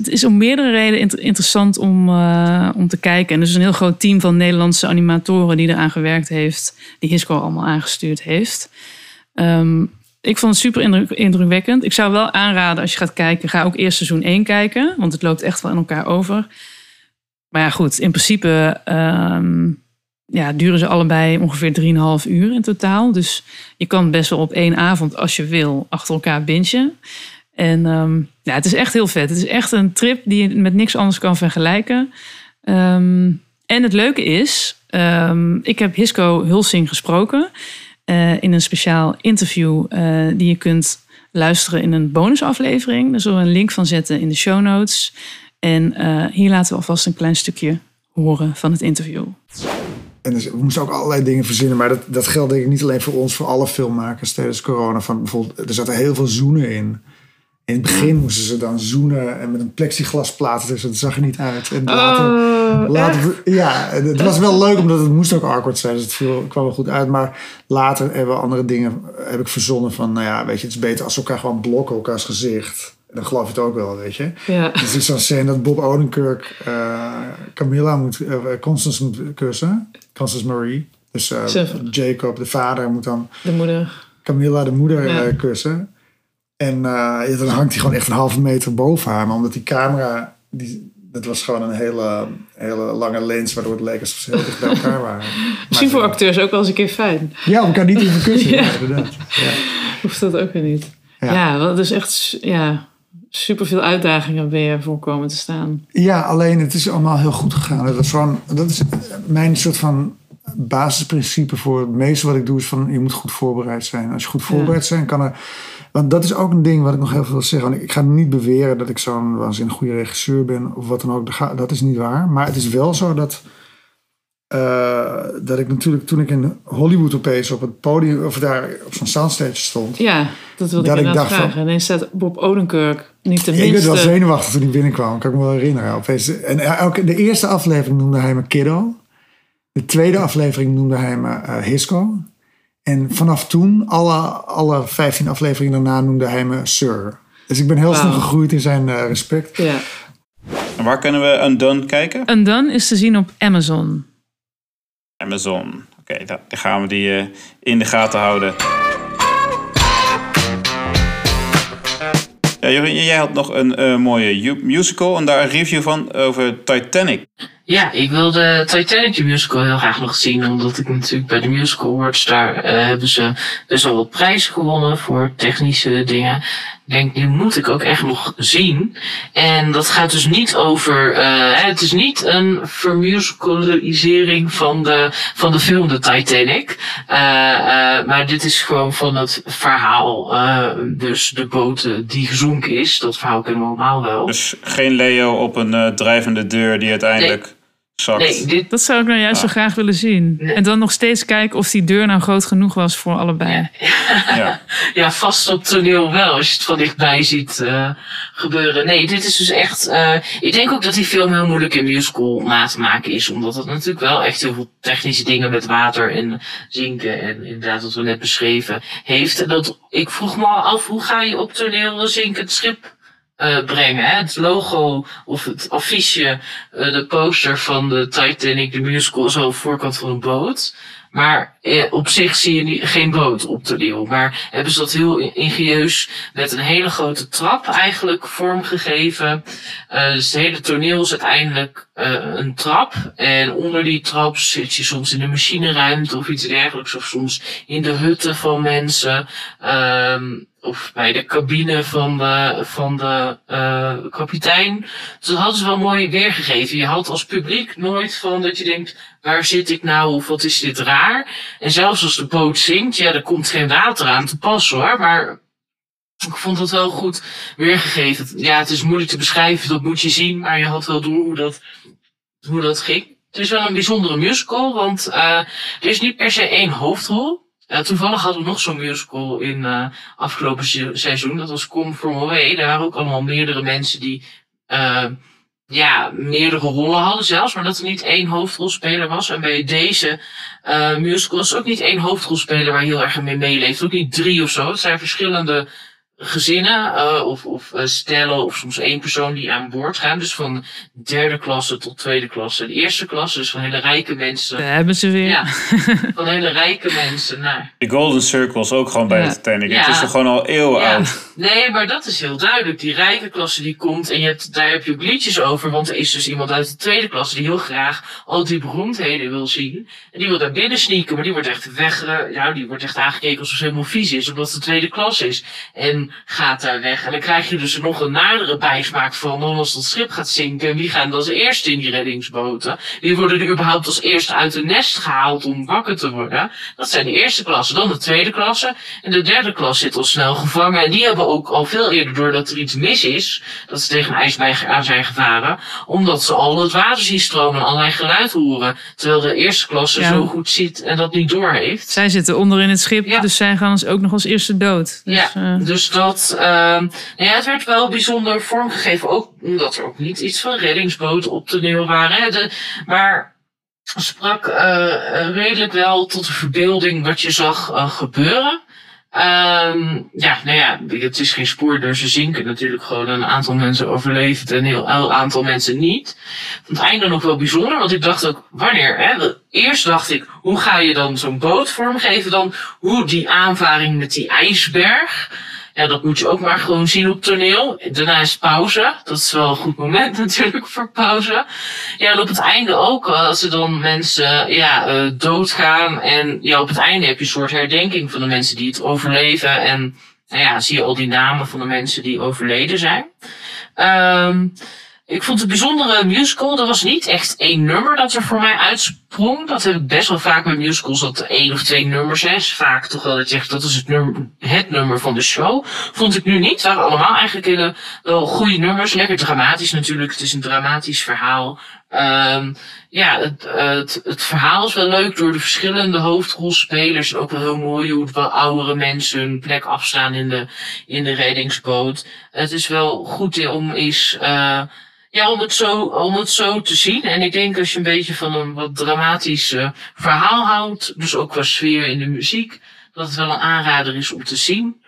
is, om meerdere redenen inter- interessant om, eh, om te kijken. En er is een heel groot team van Nederlandse animatoren die eraan gewerkt heeft, die Hisco allemaal aangestuurd heeft. Ehm, ik vond het super indruk- indrukwekkend. Ik zou wel aanraden als je gaat kijken, ga ook eerst seizoen 1 kijken, want het loopt echt wel in elkaar over. Maar ja, goed, in principe ehm, ja, duren ze allebei ongeveer 3,5 uur in totaal. Dus je kan best wel op één avond, als je wil, achter elkaar bingen. En ehm, ja, het is echt heel vet. Het is echt een trip die je met niks anders kan vergelijken. Ehm, en het leuke is, ik heb Hisco Hulsing gesproken eh, in een speciaal interview eh, die je kunt luisteren in een bonusaflevering. Daar zullen we een link van zetten in de show notes. En eh, hier laten we alvast een klein stukje horen van het interview. En dus, we moesten ook allerlei dingen verzinnen. Maar dat, dat geldt denk ik niet alleen voor ons, voor alle filmmakers tijdens corona. Van bijvoorbeeld, er zaten heel veel zoenen in. In het begin moesten ze dan zoenen en met een plexiglasplaat. Dus dat zag er niet uit. En later, Oh, later, ja, het was wel leuk omdat het moest ook awkward zijn. Dus het viel, kwam wel goed uit. Maar later hebben we andere dingen heb ik verzonnen van, nou ja, weet je, het is beter als we elkaar gewoon blokken, elkaars gezicht. Dan geloof je het ook wel, weet je. Ja. Dus er is zo'n scène dat Bob Odenkirk eh, Camilla moet, eh, Constance moet kussen. Constance Marie. Dus eh. Jacob, de vader, moet dan De moeder. Camilla, de moeder, Ja. kussen. En dan hangt hij gewoon echt een halve meter boven haar. Maar omdat die camera, die, dat was gewoon een hele, hele lange lens, waardoor het leek alsof ze heel dicht bij elkaar waren. Misschien voor acteurs ook wel eens een keer fijn. Ja, elkaar niet even kussen. Ja. ja. inderdaad. Ja. Hoeft dat ook weer niet. Ja. Ja, want het is echt ja, super veel uitdagingen ben je voor komen te staan. Ja, alleen het is allemaal heel goed gegaan. Dat is, dat is mijn soort van basisprincipe voor het meeste wat ik doe. Is van je moet goed voorbereid zijn. Als je goed voorbereid bent, kan er. Want dat is ook een ding wat ik nog heel veel wil zeggen. Want ik ga niet beweren dat ik zo'n waanzinnig goede regisseur ben of wat dan ook. Dat is niet waar. Maar het is wel zo dat. Eh, dat ik natuurlijk toen ik in Hollywood opeens op het podium of daar op zo'n soundstage stond. Ja, dat wilde Dat ik ik inderdaad dacht vragen. Ineens staat Bob Odenkirk niet de Ja, ik werd wel minste... zenuwachtig toen hij binnenkwam. Kan ik me wel herinneren. Opeens, en elke, de eerste aflevering noemde hij me Kiddo. De tweede aflevering noemde hij me eh, Hisco. En vanaf toen, alle, alle 15 afleveringen daarna, noemde hij me Sir. Dus ik ben heel snel gegroeid in zijn eh, respect. Ja. En waar kunnen we Undone kijken? Undone is te zien op Amazon. Amazon. Oké, dan gaan we die eh, in de gaten houden. Ja, Jorien, jij had nog een eh, mooie musical en daar een review van over Titanic. Ja, ik Titanic de musical heel graag nog zien, omdat ik natuurlijk bij de Musical Awards daar eh, hebben ze best wel wat prijzen gewonnen voor technische dingen. Ik denk, die moet ik ook echt nog zien. En dat gaat dus niet over, eh, het is niet een vermusicalisering van de, van de film de Titanic. Eh, maar dit is gewoon van het verhaal, dus de boot die gezonken is. Dat verhaal kennen we allemaal wel. Dus geen Leo op een drijvende deur die uiteindelijk zakt. Nee, dit, Dat zou ik nou juist zo graag willen zien. Nee. En dan nog steeds kijken of die deur nou groot genoeg was voor allebei. Ja. Ja, vast op toneel wel, als je het van dichtbij ziet eh, gebeuren. Nee, dit is dus echt... eh, ik denk ook dat die film heel moeilijk in musical na te maken is. Omdat het natuurlijk wel echt heel veel technische dingen met water en zinken... en inderdaad wat we net beschreven heeft. En dat, ik vroeg me al af, hoe ga je op toneel een zinkend schip eh, brengen? Hè? Het logo of het affiche, eh, de poster van de Titanic, de musical... de voorkant van een boot... Maar eh, op zich zie je geen boot op toneel. Maar hebben ze dat heel ingenieus met een hele grote trap eigenlijk vormgegeven. Eh dus het hele toneel is uiteindelijk een trap. En onder die trap zit je soms in de machineruimte of iets dergelijks. Of soms in de hutten van mensen. Ehm of bij de cabine van de, van de eh, kapitein. Dus dat hadden ze wel mooi weergegeven. Je had als publiek nooit van dat je denkt, waar zit ik nou of wat is dit raar? En zelfs als de boot zinkt, ja, er komt geen water aan te pas hoor. Maar ik vond dat wel goed weergegeven. Ja, het is moeilijk te beschrijven, dat moet je zien. Maar je had wel door hoe dat, hoe dat ging. Het is wel een bijzondere musical, want uh, er is niet per se één hoofdrol. Uh, toevallig hadden we nog zo'n musical in uh, afgelopen se seizoen. Dat was Come From Away. Daar waren ook allemaal meerdere mensen die uh, ja, meerdere rollen hadden zelfs. Maar dat er niet één hoofdrolspeler was. En bij deze musical is ook niet één hoofdrolspeler waar heel erg mee meeleeft. Ook niet drie of zo. Het zijn verschillende gezinnen uh, of, of uh, stellen of soms één persoon die aan boord gaan. Dus van derde klasse tot tweede klasse. De eerste klasse dus van hele rijke mensen. Daar hebben ze weer. Ja, van hele rijke mensen naar... De Golden Circle is ook gewoon bij Ja. de Titanic. Ja. Het is toch gewoon al eeuwen Ja, oud. nee, maar dat is heel duidelijk. Die rijke klasse die komt en je hebt, daar heb je ook liedjes over. Want er is dus iemand uit de tweede klasse die heel graag al die beroemdheden wil zien. En die wil daar binnen sneaken, maar die wordt echt weg, eh, ja, die wordt echt aangekeken alsof ze helemaal vies is, omdat het de tweede klas is. En gaat daar weg. En dan krijg je dus nog een nadere bijsmaak van, dan als dat schip gaat zinken. En wie gaan dan als eerste in die reddingsboten? Die worden er überhaupt als eerste uit het nest gehaald om wakker te worden. Dat zijn de eerste klasse. Dan de tweede klasse. En de derde klas zit al snel gevangen. En die hebben ook al veel eerder doordat er iets mis is. Dat ze tegen een ijsberg aan zijn gevaren. Omdat ze al het water zien stromen en allerlei geluid horen. Terwijl de eerste klasse Ja. zo goed ziet en dat niet doorheeft. Zij zitten onder in het schip, Ja. dus zij gaan ons ook nog als eerste dood. Dus, ja, eh, dus dat, ehm ja, het werd wel bijzonder vormgegeven. Ook omdat er ook niet iets van reddingsboten op toneel waren. Hè. De, maar sprak eh, eh, redelijk wel tot de verbeelding wat je zag eh, gebeuren. Ehm ja, nou ja, het is geen spoor, dus ze zinken natuurlijk gewoon. Een aantal mensen overleeft en een heel aantal mensen niet. Het einde nog wel bijzonder, want ik dacht ook, wanneer? Hè? Eerst dacht ik, hoe ga je dan zo'n boot vormgeven? Dan hoe die aanvaring met die ijsberg. Ja, dat moet je ook maar gewoon zien op toneel. Daarna is pauze. Dat is wel een goed moment natuurlijk voor pauze. Ja, en op het einde ook, als er dan mensen ja, eh, doodgaan. En ja, op het einde heb je een soort herdenking van de mensen die het overleven. En nou ja, zie je al die namen van de mensen die overleden zijn. Ehm ik vond het bijzondere musical. Er was niet echt één nummer dat er voor mij uitsprong. Dat heb ik best wel vaak bij musicals, dat één of twee nummers is. Vaak toch wel dat je zegt, dat is het nummer, het nummer van de show. Vond ik nu niet. Het waren allemaal eigenlijk hele wel goede nummers. Lekker dramatisch natuurlijk. Het is een dramatisch verhaal. Ehm ja, het, eh, het, het verhaal is wel leuk door de verschillende hoofdrolspelers. Ook wel heel mooi hoe wel oudere mensen hun plek afstaan in de, in de reddingsboot. Het is wel goed om eens, uh, ja, om het, zo, om het zo te zien. En ik denk als je een beetje van een wat dramatisch uh, verhaal houdt, dus ook qua sfeer in de muziek, dat het wel een aanrader is om te zien.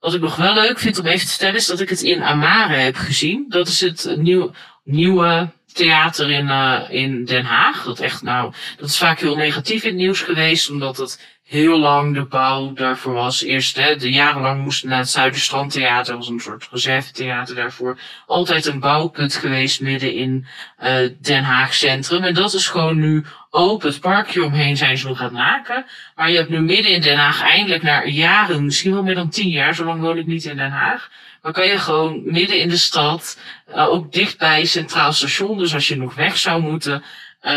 Wat ik nog wel leuk vind om even te vertellen, is dat ik het in Amare heb gezien. Dat is het nieuw, nieuwe theater in, uh, in Den Haag. Dat echt, nou, dat is vaak heel negatief in het nieuws geweest, omdat het heel lang de bouw daarvoor was. Eerst hè, de jarenlang moesten naar het Zuiderstrandtheater, was een soort reservetheater daarvoor. Altijd een bouwput geweest midden in uh, Den Haag Centrum. En dat is gewoon nu open. Het parkje omheen zijn ze nog aan maken. Maar je hebt nu midden in Den Haag eindelijk na jaren, misschien wel meer dan tien jaar, zo lang woon ik niet in Den Haag. Maar kan je gewoon midden in de stad, uh, ook dichtbij Centraal Station, dus als je nog weg zou moeten, uh,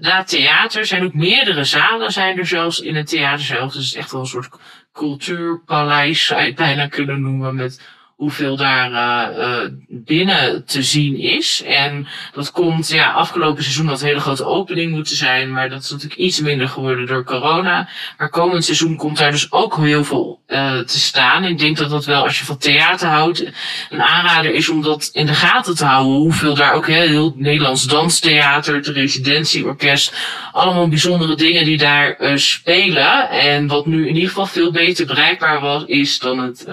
na theater zijn ook meerdere zalen zijn er zelfs in het theater zelf. Dus het is echt wel een soort cultuurpaleis zou je het bijna kunnen noemen met hoeveel daar uh, binnen te zien is. En dat komt, ja, afgelopen seizoen had een hele grote opening moeten zijn, maar dat is natuurlijk iets minder geworden door corona. Maar komend seizoen komt daar dus ook heel veel uh, te staan. Ik denk dat dat wel, als je van theater houdt, een aanrader is om dat in de gaten te houden. Hoeveel daar ook heel, heel Nederlands danstheater, het residentieorkest, allemaal bijzondere dingen die daar spelen. En wat nu in ieder geval veel beter bereikbaar was, is dan het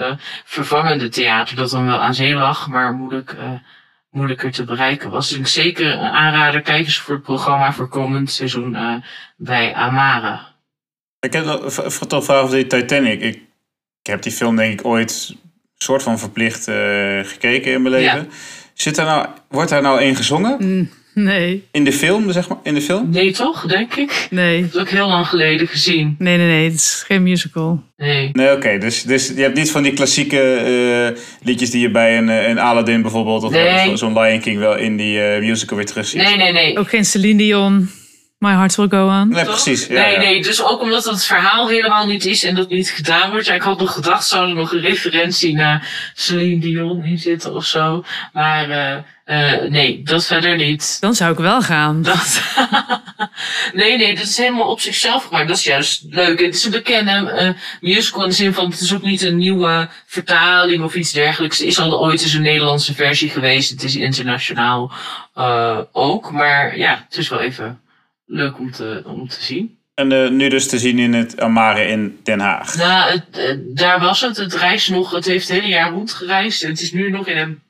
vervangende theater dat dan wel aan zee lag, maar moeilijk, uh, moeilijker te bereiken was. Dus ik zeker een aanrader, kijk eens voor het programma voor komend seizoen uh, bij Amara. Ik heb toch vraag over die Titanic. Ik, ik, heb die film denk ik ooit soort van verplicht uh, gekeken in mijn leven. Ja. Zit daar nou, wordt daar nou één gezongen? Mm, nee. In de film, zeg maar? In de film? Nee, toch? Denk ik. Nee. Dat heb ik heel lang geleden gezien. Nee, nee, nee. Het is geen musical. Nee. Nee, oké. Okay. Dus, dus je hebt niet van die klassieke uh, liedjes die je bij een, een Aladdin bijvoorbeeld... of nee. zo'n Lion King wel in die uh, musical weer terug ziet. Nee, nee, nee. Ook geen Celine Dion. My Heart Will Go On. Nee, precies. Ja, nee, ja. nee. Dus ook omdat het verhaal helemaal niet is en dat niet gedaan wordt. Ja, ik had nog gedacht, zou er nog een referentie naar Celine Dion in zitten of zo. Maar uh, uh, nee, dat verder niet. Dan zou ik wel gaan. Dat... nee, nee, dat is helemaal op zichzelf gemaakt. Dat is juist leuk. Het is een bekende uh, musical in de zin van, het is ook niet een nieuwe vertaling of iets dergelijks. Er is al ooit eens een Nederlandse versie geweest. Het is internationaal uh, ook. Maar ja, het is wel even leuk om te, om te zien. En uh, nu dus te zien in het Amare in Den Haag. Nou, het, uh, daar was het. Het reist nog, het heeft het hele jaar rondgereisd. En het is nu nog in een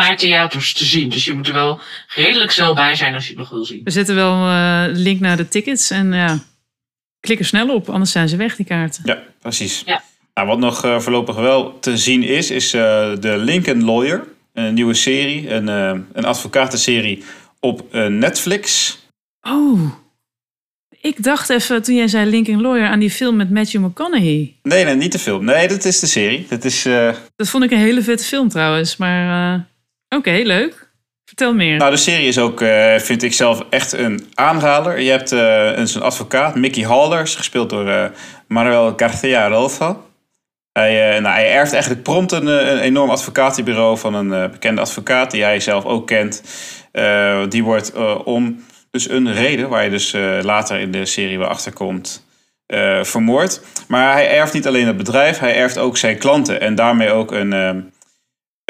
paar theaters te zien. Dus je moet er wel redelijk snel bij zijn als je het nog wil zien. We zetten wel uh, link naar de tickets. En ja, klik er snel op, anders zijn ze weg, die kaarten. Ja, precies. Ja. Nou, wat nog uh, voorlopig wel te zien is, is uh, de Lincoln Lawyer. Een nieuwe serie, een, uh, een advocatenserie op Netflix. Oh, ik dacht even toen jij zei Lincoln Lawyer aan die film met Matthew McConaughey. Nee, nee, niet de film. Nee, dat is de serie. Dat, is, uh... dat vond ik een hele vette film trouwens. Maar uh, oké, leuk. Vertel meer. Nou, de serie is ook, uh, vind ik zelf, echt een aanrader. Je hebt een zo'n advocaat, Mickey Hallers, gespeeld door Manuel Garcia Rolfo. Hij, nou, hij erft eigenlijk prompt een, een enorm advocatenbureau van een bekende advocaat die hij zelf ook kent. die wordt om dus een reden waar je dus later in de serie weer achterkomt vermoord. Maar hij erft niet alleen het bedrijf, hij erft ook zijn klanten. En daarmee ook een,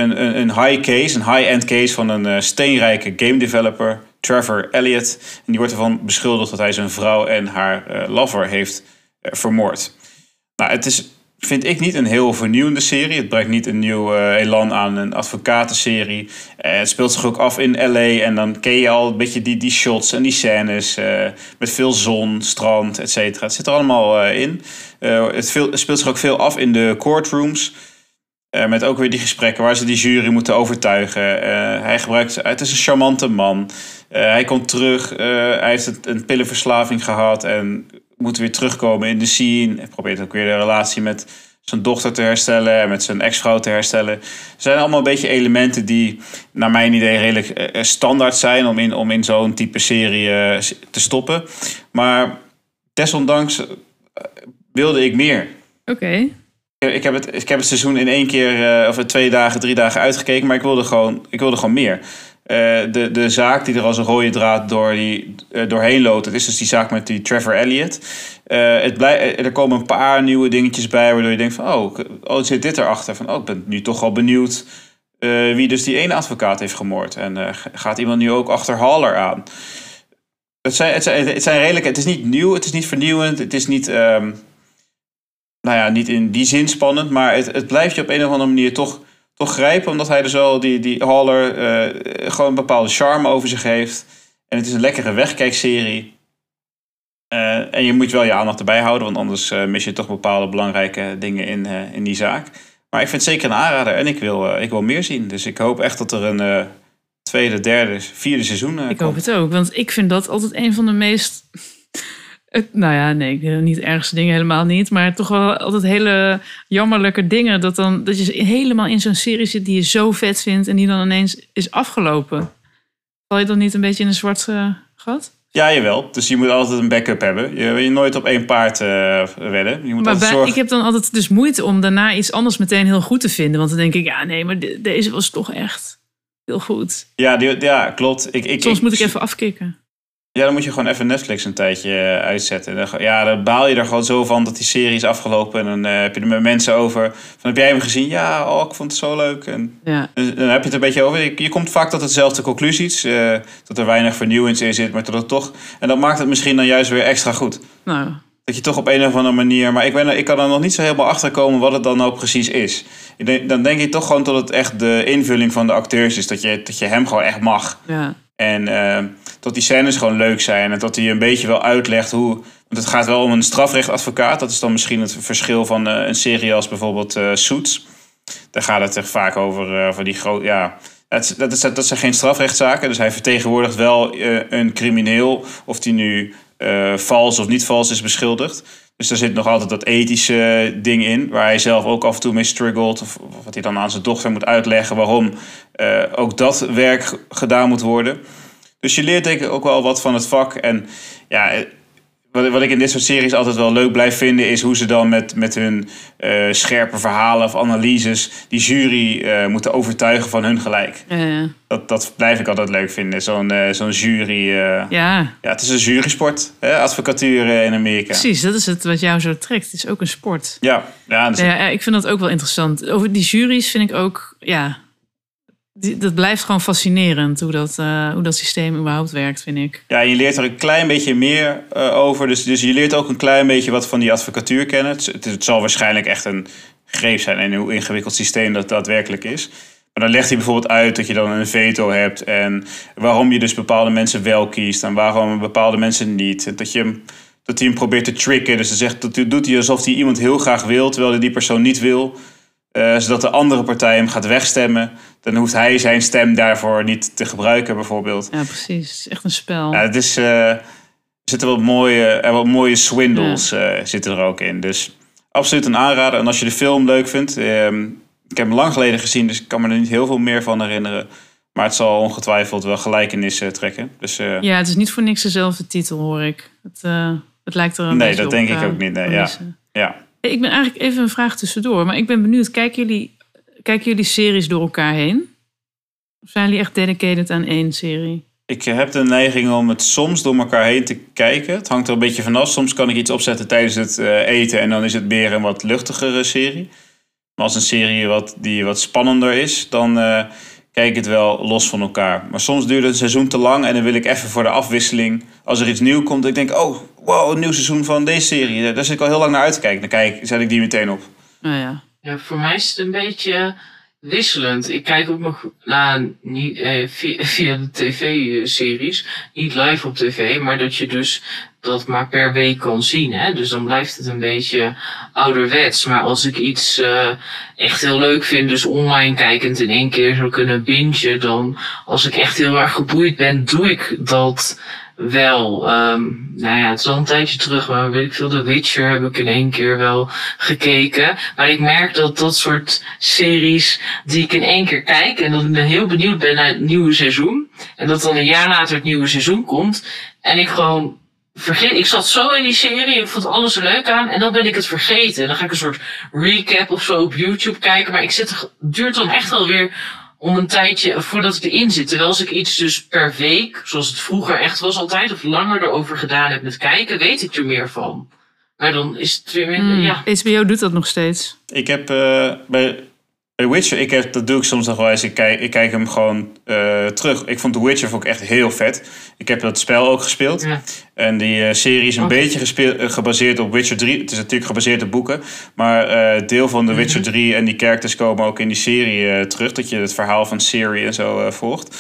een, een, high case, een high-end case van een uh, steenrijke game developer, Trevor Elliott. En die wordt ervan beschuldigd dat hij zijn vrouw en haar lover heeft vermoord. Nou, het is vind ik niet een heel vernieuwende serie. Het brengt niet een nieuw elan aan een advocatenserie. Het speelt zich ook af in LA en dan ken je al een beetje die, die shots en die scènes met veel zon, strand, et. Het zit er allemaal in. het, veel, het, speelt zich ook veel af in de courtrooms. Met ook weer die gesprekken waar ze die jury moeten overtuigen. hij gebruikt, het is een charmante man. hij komt terug, hij heeft een, een pillenverslaving gehad en moet weer terugkomen in de scene. Hij probeert ook weer de relatie met zijn dochter te herstellen en met zijn ex-vrouw te herstellen. Er zijn allemaal een beetje elementen die, naar mijn idee, redelijk standaard zijn om in, om in zo'n type serie te stoppen. Maar desondanks wilde ik meer. Oké. Ik heb, het, ik heb het seizoen in één keer, of in twee dagen, drie dagen uitgekeken, maar ik wilde gewoon, ik wilde gewoon meer. Uh, de, de zaak die er als een rode draad door die, uh, doorheen loopt, dat is dus die zaak met die Trevor Elliott. Het blij, er komen een paar nieuwe dingetjes bij waardoor je denkt van, oh, oh zit dit erachter? Van, oh, ik ben nu toch al benieuwd wie dus die ene advocaat heeft gemoord. En gaat iemand nu ook achter Haller aan? Het zijn, het, zijn, het zijn redelijk, het is niet nieuw, het is niet vernieuwend, het is niet, um, nou ja, niet in die zin spannend, maar het, het blijft je op een of andere manier toch toch grijpen. Omdat hij dus wel, die, die Haller, uh, gewoon een bepaalde charme over zich heeft. En het is een lekkere wegkijkserie. Eh, en je moet wel je aandacht erbij houden, want anders eh, mis je toch bepaalde belangrijke dingen in, eh, in die zaak. Maar ik vind het zeker een aanrader en ik wil, eh, ik wil meer zien. Dus ik hoop echt dat er een eh, tweede, derde, vierde seizoen eh, Ik komt. hoop het ook, want ik vind dat altijd een van de meest. Het, nou ja, nee, niet ergste dingen helemaal niet. Maar toch wel altijd hele jammerlijke dingen. Dat, dan, dat je helemaal in zo'n serie zit die je zo vet vindt. En die dan ineens is afgelopen. Val je dan niet een beetje in een zwart eh, gat? Ja, jawel. Dus je moet altijd een backup hebben. Je wil je nooit op één paard eh, wedden. Je moet Maar altijd bij- zorgen... ik heb dan altijd dus moeite om daarna iets anders meteen heel goed te vinden. Want dan denk ik, ja nee, maar de- deze was toch echt heel goed. Ja, die, ja, klopt. Ik, ik, Soms moet ik even afkicken. Ja, dan moet je gewoon even Netflix een tijdje eh, uitzetten. Dan, ja, dan baal je er gewoon zo van dat die serie is afgelopen. En dan eh, heb je er met mensen over. Van, heb jij hem gezien? Ja, oh, ik vond het zo leuk. En Ja, dus dan heb je het een beetje over. Je, je komt vaak tot hetzelfde conclusies. eh, dat er weinig vernieuwends in zit, maar dat het toch... En dat maakt het misschien dan juist weer extra goed. nou, Dat je toch op een of andere manier... Maar ik, ben er, ik kan er nog niet zo helemaal achter komen wat het dan nou precies is. Ik denk, dan denk je toch gewoon dat het echt de invulling van de acteurs is. Dat je, dat je hem gewoon echt mag. ja. En eh, dat die scènes gewoon leuk zijn. En dat hij een beetje wel uitlegt hoe. Want het gaat wel om een strafrechtadvocaat. Dat is dan misschien het verschil van eh, een serie als bijvoorbeeld eh, Suits. Daar gaat het echt vaak over, eh, van die grote. Ja, dat, dat, is, dat zijn geen strafrechtszaken. Dus hij vertegenwoordigt wel een crimineel. Of die nu vals of niet vals is beschuldigd. Dus daar zit nog altijd dat ethische ding in. Waar hij zelf ook af en toe mee struggelt. Of, wat hij dan aan zijn dochter moet uitleggen. Waarom ook dat werk gedaan moet worden. Dus je leert denk ik ook wel wat van het vak. En ja, eh, wat, wat ik in dit soort series altijd wel leuk blijf vinden... is hoe ze dan met, met hun eh, scherpe verhalen of analyses... die jury eh, moeten overtuigen van hun gelijk. Dat, dat blijf ik altijd leuk vinden. Zo'n zo'n jury... ja. ja, het is een jurysport. Hè? Advocatuur in Amerika. precies. Dat is het wat jou zo trekt. Het is ook een sport. Ja, ja, dus- Ja, ja, ik vind dat ook wel interessant. Over die juries vind ik ook, ja, dat blijft gewoon fascinerend hoe dat, eh, hoe dat systeem überhaupt werkt, vind ik. Ja, je leert er een klein beetje meer eh, over. Dus, dus je leert ook een klein beetje wat van die advocatuur kennen. Het, het, zal waarschijnlijk echt een greep zijn en hoe ingewikkeld systeem dat daadwerkelijk is. Maar dan legt hij bijvoorbeeld uit dat je dan een veto hebt en waarom je dus bepaalde mensen wel kiest en waarom bepaalde mensen niet. Dat, je dat hij hem probeert te tricken. Dus dan zegt, dat doet hij alsof hij iemand heel graag wil, terwijl hij die persoon niet wil. Eh, zodat de andere partij hem gaat wegstemmen. Dan hoeft hij zijn stem daarvoor niet te gebruiken, bijvoorbeeld. Ja, precies. Het is echt een spel. Ja, het is, eh, er zitten wat mooie, er wat mooie swindles eh, zitten er ook in. Dus absoluut een aanrader. En als je de film leuk vindt, ehm, ik heb hem lang geleden gezien, dus ik kan me er niet heel veel meer van herinneren. Maar het zal ongetwijfeld wel gelijkenissen trekken. Dus Ja, het is niet voor niks dezelfde titel, hoor ik. Het, het lijkt er een Nee, beetje dat op, denk ik ook niet, nee, ja. ja. Ik ben eigenlijk even een vraag tussendoor, maar ik ben benieuwd. Kijken jullie, kijken jullie series door elkaar heen? Of zijn jullie echt dedicated aan één serie? Ik heb de neiging om het soms door elkaar heen te kijken. Het hangt er een beetje vanaf. Soms kan ik iets opzetten tijdens het eh, eten en dan is het meer een wat luchtigere serie. Maar als een serie wat, die wat spannender is, dan eh, kijk ik het wel los van elkaar. Maar soms duurt het een seizoen te lang en dan wil ik even voor de afwisseling, als er iets nieuws komt, ik denk, oh, wow, een nieuw seizoen van deze serie. Daar zit ik al heel lang naar uit te kijken. Dan kijk, zet ik die meteen op. Nou ja. Ja, voor mij is het een beetje wisselend. Ik kijk ook nog naar niet, eh, via, via de tv-series, niet live op tv, maar dat je dus dat maar per week kan zien. Hè? Dus dan blijft het een beetje ouderwets. Maar als ik iets eh, echt heel leuk vind, dus online kijkend in één keer zou kunnen bingen, dan als ik echt heel erg geboeid ben, doe ik dat wel. Ehm, nou ja, het is al een tijdje terug, maar weet ik veel, The Witcher heb ik in één keer wel gekeken. Maar ik merk dat dat soort series die ik in één keer kijk en dat ik dan heel benieuwd ben naar het nieuwe seizoen. En dat dan een jaar later het nieuwe seizoen komt. En ik gewoon vergeet, ik zat zo in die serie, ik vond alles leuk aan en dan ben ik het vergeten. En dan ga ik een soort recap of zo op YouTube kijken, maar ik zit er, duurt dan echt wel weer om een tijdje voordat ik erin zit. Terwijl als ik iets dus per week, zoals het vroeger echt was altijd, of langer erover gedaan heb met kijken, weet ik er meer van. Maar dan is het weer minder, ja. HBO doet dat nog steeds. Ik heb eh, bij, bij Witcher, ik heb, dat doe ik soms nog wel eens. Ik kijk, ik kijk hem gewoon eh, terug. Ik vond The Witcher vond ik echt heel vet. Ik heb dat spel ook gespeeld. Ja. En die eh, serie is een beetje gespeeld, eh, gebaseerd op Witcher 3. Het is natuurlijk gebaseerd op boeken. Maar deel van The Witcher 3 en die characters komen ook in die serie terug. Dat je het verhaal van Ciri en zo volgt.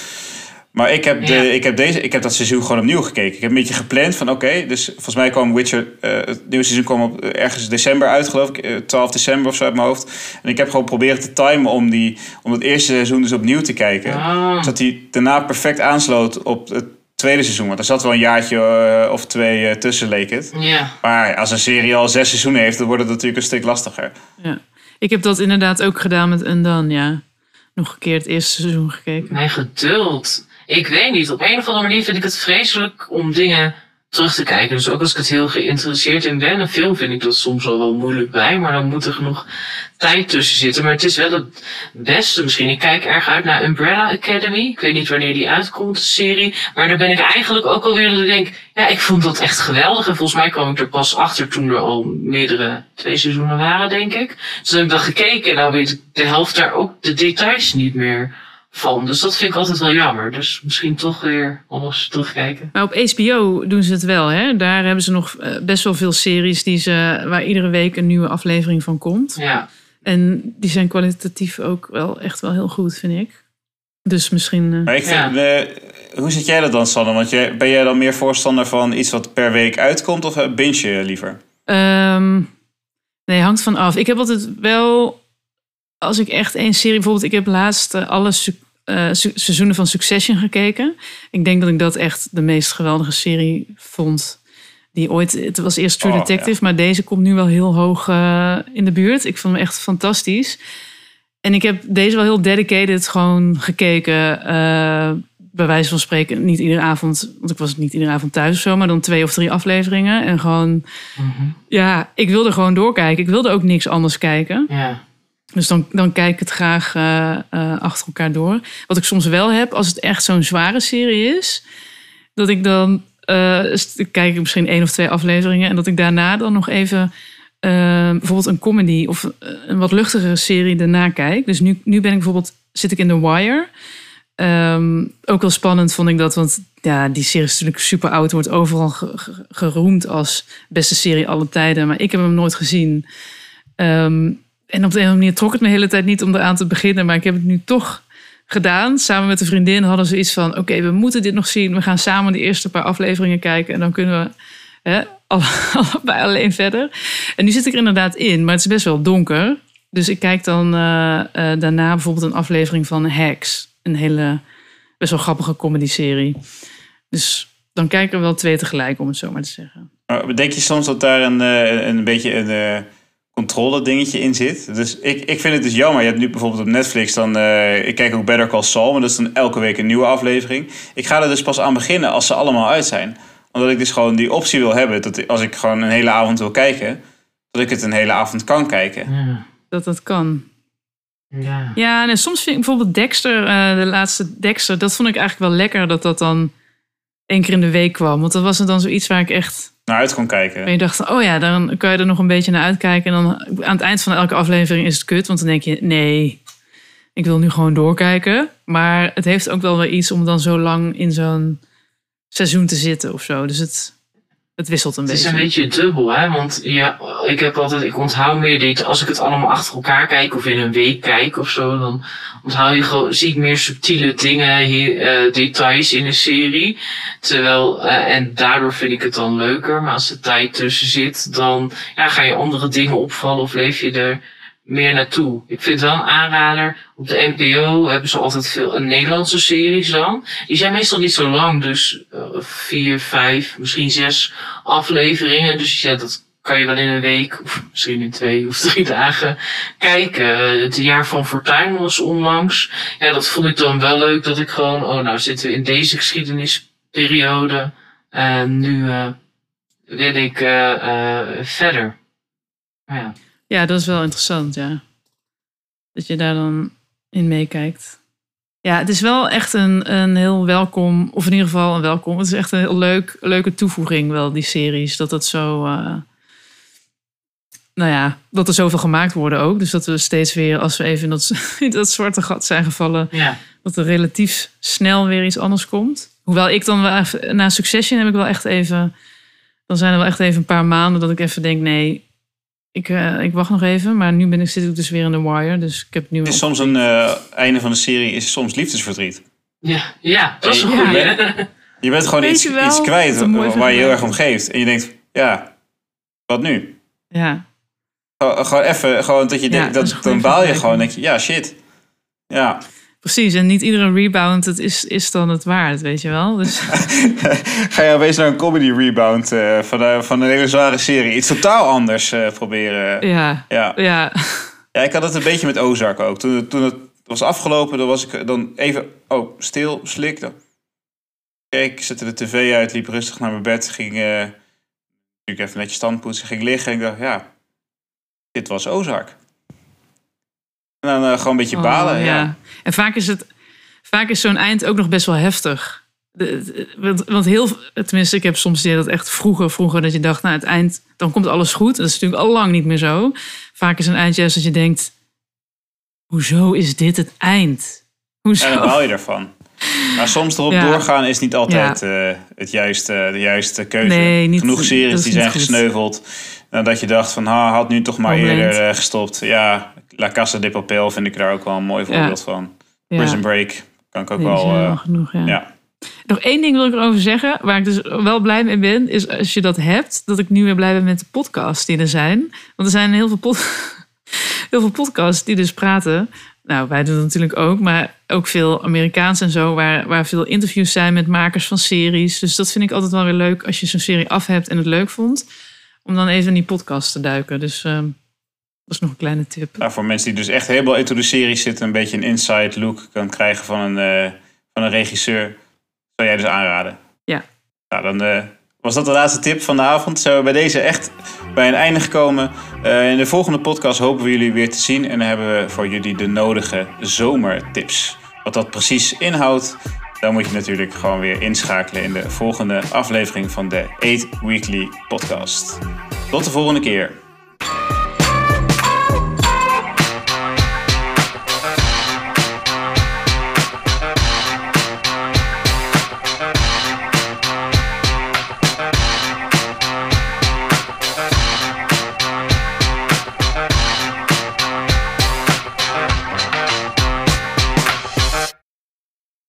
Maar ik heb, de, Ja. ik, heb deze, ik heb dat seizoen gewoon opnieuw gekeken. Ik heb een beetje gepland van oké, dus volgens mij kwam Witcher, eh, het nieuwe seizoen kwam op eh, ergens december uit geloof ik, eh, 12 december of zo uit mijn hoofd. En ik heb gewoon proberen te timen om, die, om het eerste seizoen dus opnieuw te kijken. Ah, Zodat hij daarna perfect aansloot op het tweede seizoen. Want er zat wel een jaartje eh, of twee eh, tussen leek het. ja. Maar als een serie al zes seizoenen heeft, dan wordt het natuurlijk een stuk lastiger. Ja. Ik heb dat inderdaad ook gedaan met Undone, ja. Nog een keer het eerste seizoen gekeken. Mijn geduld. Ik weet niet, op een of andere manier vind ik het vreselijk om dingen terug te kijken. Dus ook als ik het heel geïnteresseerd in ben. Een film vind ik dat soms al wel moeilijk bij, maar dan moet er genoeg tijd tussen zitten. Maar het is wel het beste misschien. Ik kijk erg uit naar Umbrella Academy. Ik weet niet wanneer die uitkomt, de serie. Maar daar ben ik eigenlijk ook alweer dat ik denk, ja, ik vond dat echt geweldig. En volgens mij kwam ik er pas achter toen er al meerdere, twee seizoenen waren, denk ik. Dus dan heb ik dat gekeken en nou weet ik de helft daar ook de details niet meer van. Dus dat vind ik altijd wel jammer. Dus misschien toch weer alles terugkijken. Maar op HBO doen ze het wel, hè? Daar hebben ze nog eh, best wel veel series die ze, waar iedere week een nieuwe aflevering van komt. Ja. En die zijn kwalitatief ook wel echt wel heel goed, vind ik. Dus misschien... eh, Maar ik vind, Ja. eh, hoe zit jij dat dan, Sanne? Want jij, ben jij dan meer voorstander van iets wat per week uitkomt of binge je liever? Ehm, nee, hangt van af. Ik heb altijd wel, als ik echt één serie, bijvoorbeeld, ik heb laatst eh, alle eh, seizoenen van Succession gekeken. Ik denk dat ik dat echt de meest geweldige serie vond. Die ooit, het was eerst True Oh, Detective, ja. maar deze komt nu wel heel hoog eh, in de buurt. Ik vond hem echt fantastisch. En ik heb deze wel heel dedicated gewoon gekeken. bij wijze van spreken, niet iedere avond, want ik was niet iedere avond thuis of zo, maar dan twee of drie afleveringen. En gewoon Mhm. ja, ik wilde gewoon doorkijken. Ik wilde ook niks anders kijken. Ja. Dus dan, dan kijk ik het graag eh, eh, achter elkaar door. Wat ik soms wel heb, als het echt zo'n zware serie is, dat ik dan st- kijk ik misschien één of twee afleveringen en dat ik daarna dan nog even bijvoorbeeld een comedy of een wat luchtigere serie daarna kijk. Dus nu, nu ben ik bijvoorbeeld zit ik in The Wire. Ehm, ook wel spannend vond ik dat, want ja, die serie is natuurlijk super oud, wordt overal ge- ge- geroemd als beste serie alle tijden, maar ik heb hem nooit gezien. Ehm, en op de andere manier trok het me de hele tijd niet om eraan te beginnen, maar ik heb het nu toch gedaan. Samen met een vriendin hadden ze iets van: oké, we moeten dit nog zien. We gaan samen de eerste paar afleveringen kijken en dan kunnen we hè, alle- allebei alleen verder. En nu zit ik er inderdaad in, maar het is best wel donker. Dus ik kijk dan eh, eh, daarna bijvoorbeeld een aflevering van Hacks. Een hele best wel grappige comedy-serie. Dus dan kijk ik er wel twee tegelijk, om het zo maar te zeggen. Denk je soms dat daar een, eh, een beetje een controle dingetje in zit? Dus ik, ik vind het dus jammer. Je hebt nu bijvoorbeeld op Netflix dan... eh, ik kijk ook Better Call Saul, maar dat is dan elke week een nieuwe aflevering. Ik ga er dus pas aan beginnen als ze allemaal uit zijn. Omdat ik dus gewoon die optie wil hebben. Dat als ik gewoon een hele avond wil kijken... dat ik het een hele avond kan kijken. Ja. Dat dat kan. Ja. Ja, en soms vind ik bijvoorbeeld Dexter, eh, de laatste Dexter, dat vond ik eigenlijk wel lekker dat dat dan één keer in de week kwam. Want dat was het dan zoiets waar ik echt, Naar uit kon kijken. waar je dacht, oh ja, dan kan je er nog een beetje naar uitkijken. En dan aan het eind van elke aflevering is het kut, want dan denk je, nee, ik wil nu gewoon doorkijken. Maar het heeft ook wel weer iets om dan zo lang in zo'n seizoen te zitten of zo. Dus het, het wisselt een Het is beetje. een beetje dubbel, hè? Want ja, ik heb altijd, ik onthoud meer dit. Als ik het allemaal achter elkaar kijk of in een week kijk of zo, dan onthoud je gewoon, zie ik meer subtiele dingen, hier, eh, details in een serie. Terwijl, eh, en daardoor vind ik het dan leuker. Maar als er tijd tussen zit, dan ja, ga je andere dingen opvallen of leef je er meer naartoe. Ik vind wel een aanrader. Op de NPO hebben ze altijd veel een Nederlandse series dan. Die zijn meestal niet zo lang, dus eh, vier, vijf, misschien zes afleveringen. Dus ja, dat kan je wel in een week, of misschien in twee of drie dagen kijken. Het jaar van Fortuin was onlangs. Ja, dat vond ik dan wel leuk dat ik gewoon, oh nou zitten we in deze geschiedenisperiode. En nu eh, wil ik eh, verder. Ja. Ja, dat is wel interessant, ja. Dat je daar dan in meekijkt. Ja, het is wel echt een, een heel welkom, of in ieder geval een welkom. Het is echt een heel leuk, leuke toevoeging wel, die series. Dat het zo, eh, nou ja, dat er zoveel gemaakt worden ook. Dus dat we steeds weer, als we even in dat, in dat zwarte gat zijn gevallen, Ja. dat er relatief snel weer iets anders komt. Hoewel ik dan wel na Succession heb ik wel echt even, dan zijn er wel echt even een paar maanden dat ik even denk, nee, ik, eh, ik wacht nog even. Maar nu ben ik, zit ik dus weer in The Wire, dus ik heb nu... Het is soms een eh, einde van de serie is soms liefdesverdriet. Ja, ja, dat is een Ja. goeie. Je bent gewoon iets, wel, iets kwijt waar je heel erg om geeft. En je denkt, ja, wat nu? Ja, Gewoon, gewoon even, gewoon dat je Ja, denkt, dat dan baal je gewoon. denk je, ja, shit. Ja. Precies. En niet iedere rebound het is, is dan het waard, weet je wel. Dus Ga je opeens naar een comedy rebound eh, van, een- van een hele zware serie. Iets totaal anders eh, proberen. ja, Ja. ja. ja, ik had het een beetje met Ozark ook. Toen, toen het was afgelopen, dan was ik dan even oh, stil, slik. Dan keek, zette de tv uit, liep rustig naar mijn bed. Ging eh, natuurlijk even netjes standpoetsen, ging liggen. En ik dacht, ja, dit was Ozark. En dan eh, gewoon een beetje Oh, balen. ja. En vaak is het vaak is zo'n eind ook nog best wel heftig. De- de- want, want heel, tenminste, ik heb soms dat echt vroeger, vroeger dat je dacht, nou, het eind, dan komt alles goed. Dat is natuurlijk al lang niet meer zo. Vaak is een eind juist dat je denkt, hoezo is dit het eind? Hoezo? En dan baal je ervan. Maar soms erop Ja. doorgaan is niet altijd eh, het juiste, de juiste keuze. Nee, niet- Genoeg dat series die zijn goed. gesneuveld. Nadat je dacht van, ha, had nu toch maar Homeland. eerder eh, gestopt. Ja, La Casa de Papel vind ik daar ook wel een mooi voorbeeld van. Ja. Prison Break kan ik ook wel... eh, wel genoeg, ja. ja. Nog één ding wil ik erover zeggen, waar ik dus wel blij mee ben, is als je dat hebt, dat ik nu weer blij ben met de podcasts die er zijn. Want er zijn heel veel, pod heel veel podcasts die dus praten. Nou, wij doen dat natuurlijk ook, maar ook veel Amerikaans en zo, waar, waar veel interviews zijn met makers van series. Dus dat vind ik altijd wel weer leuk als je zo'n serie af hebt en het leuk vond, om dan even in die podcast te duiken. Dus ehm, dat is nog een kleine tip. Nou, voor mensen die dus echt helemaal into de serie zitten... een beetje een inside look kan krijgen van een, eh, van een regisseur... zou jij dus aanraden? Ja. Nou, dan eh, was dat de laatste tip van de avond. Zijn we bij deze echt bij een einde gekomen. Eh, in de volgende podcast hopen we jullie weer te zien. En dan hebben we voor jullie de nodige zomertips. Wat dat precies inhoudt... dan moet je natuurlijk gewoon weer inschakelen... in de volgende aflevering van de 8 Weekly podcast. Tot de volgende keer.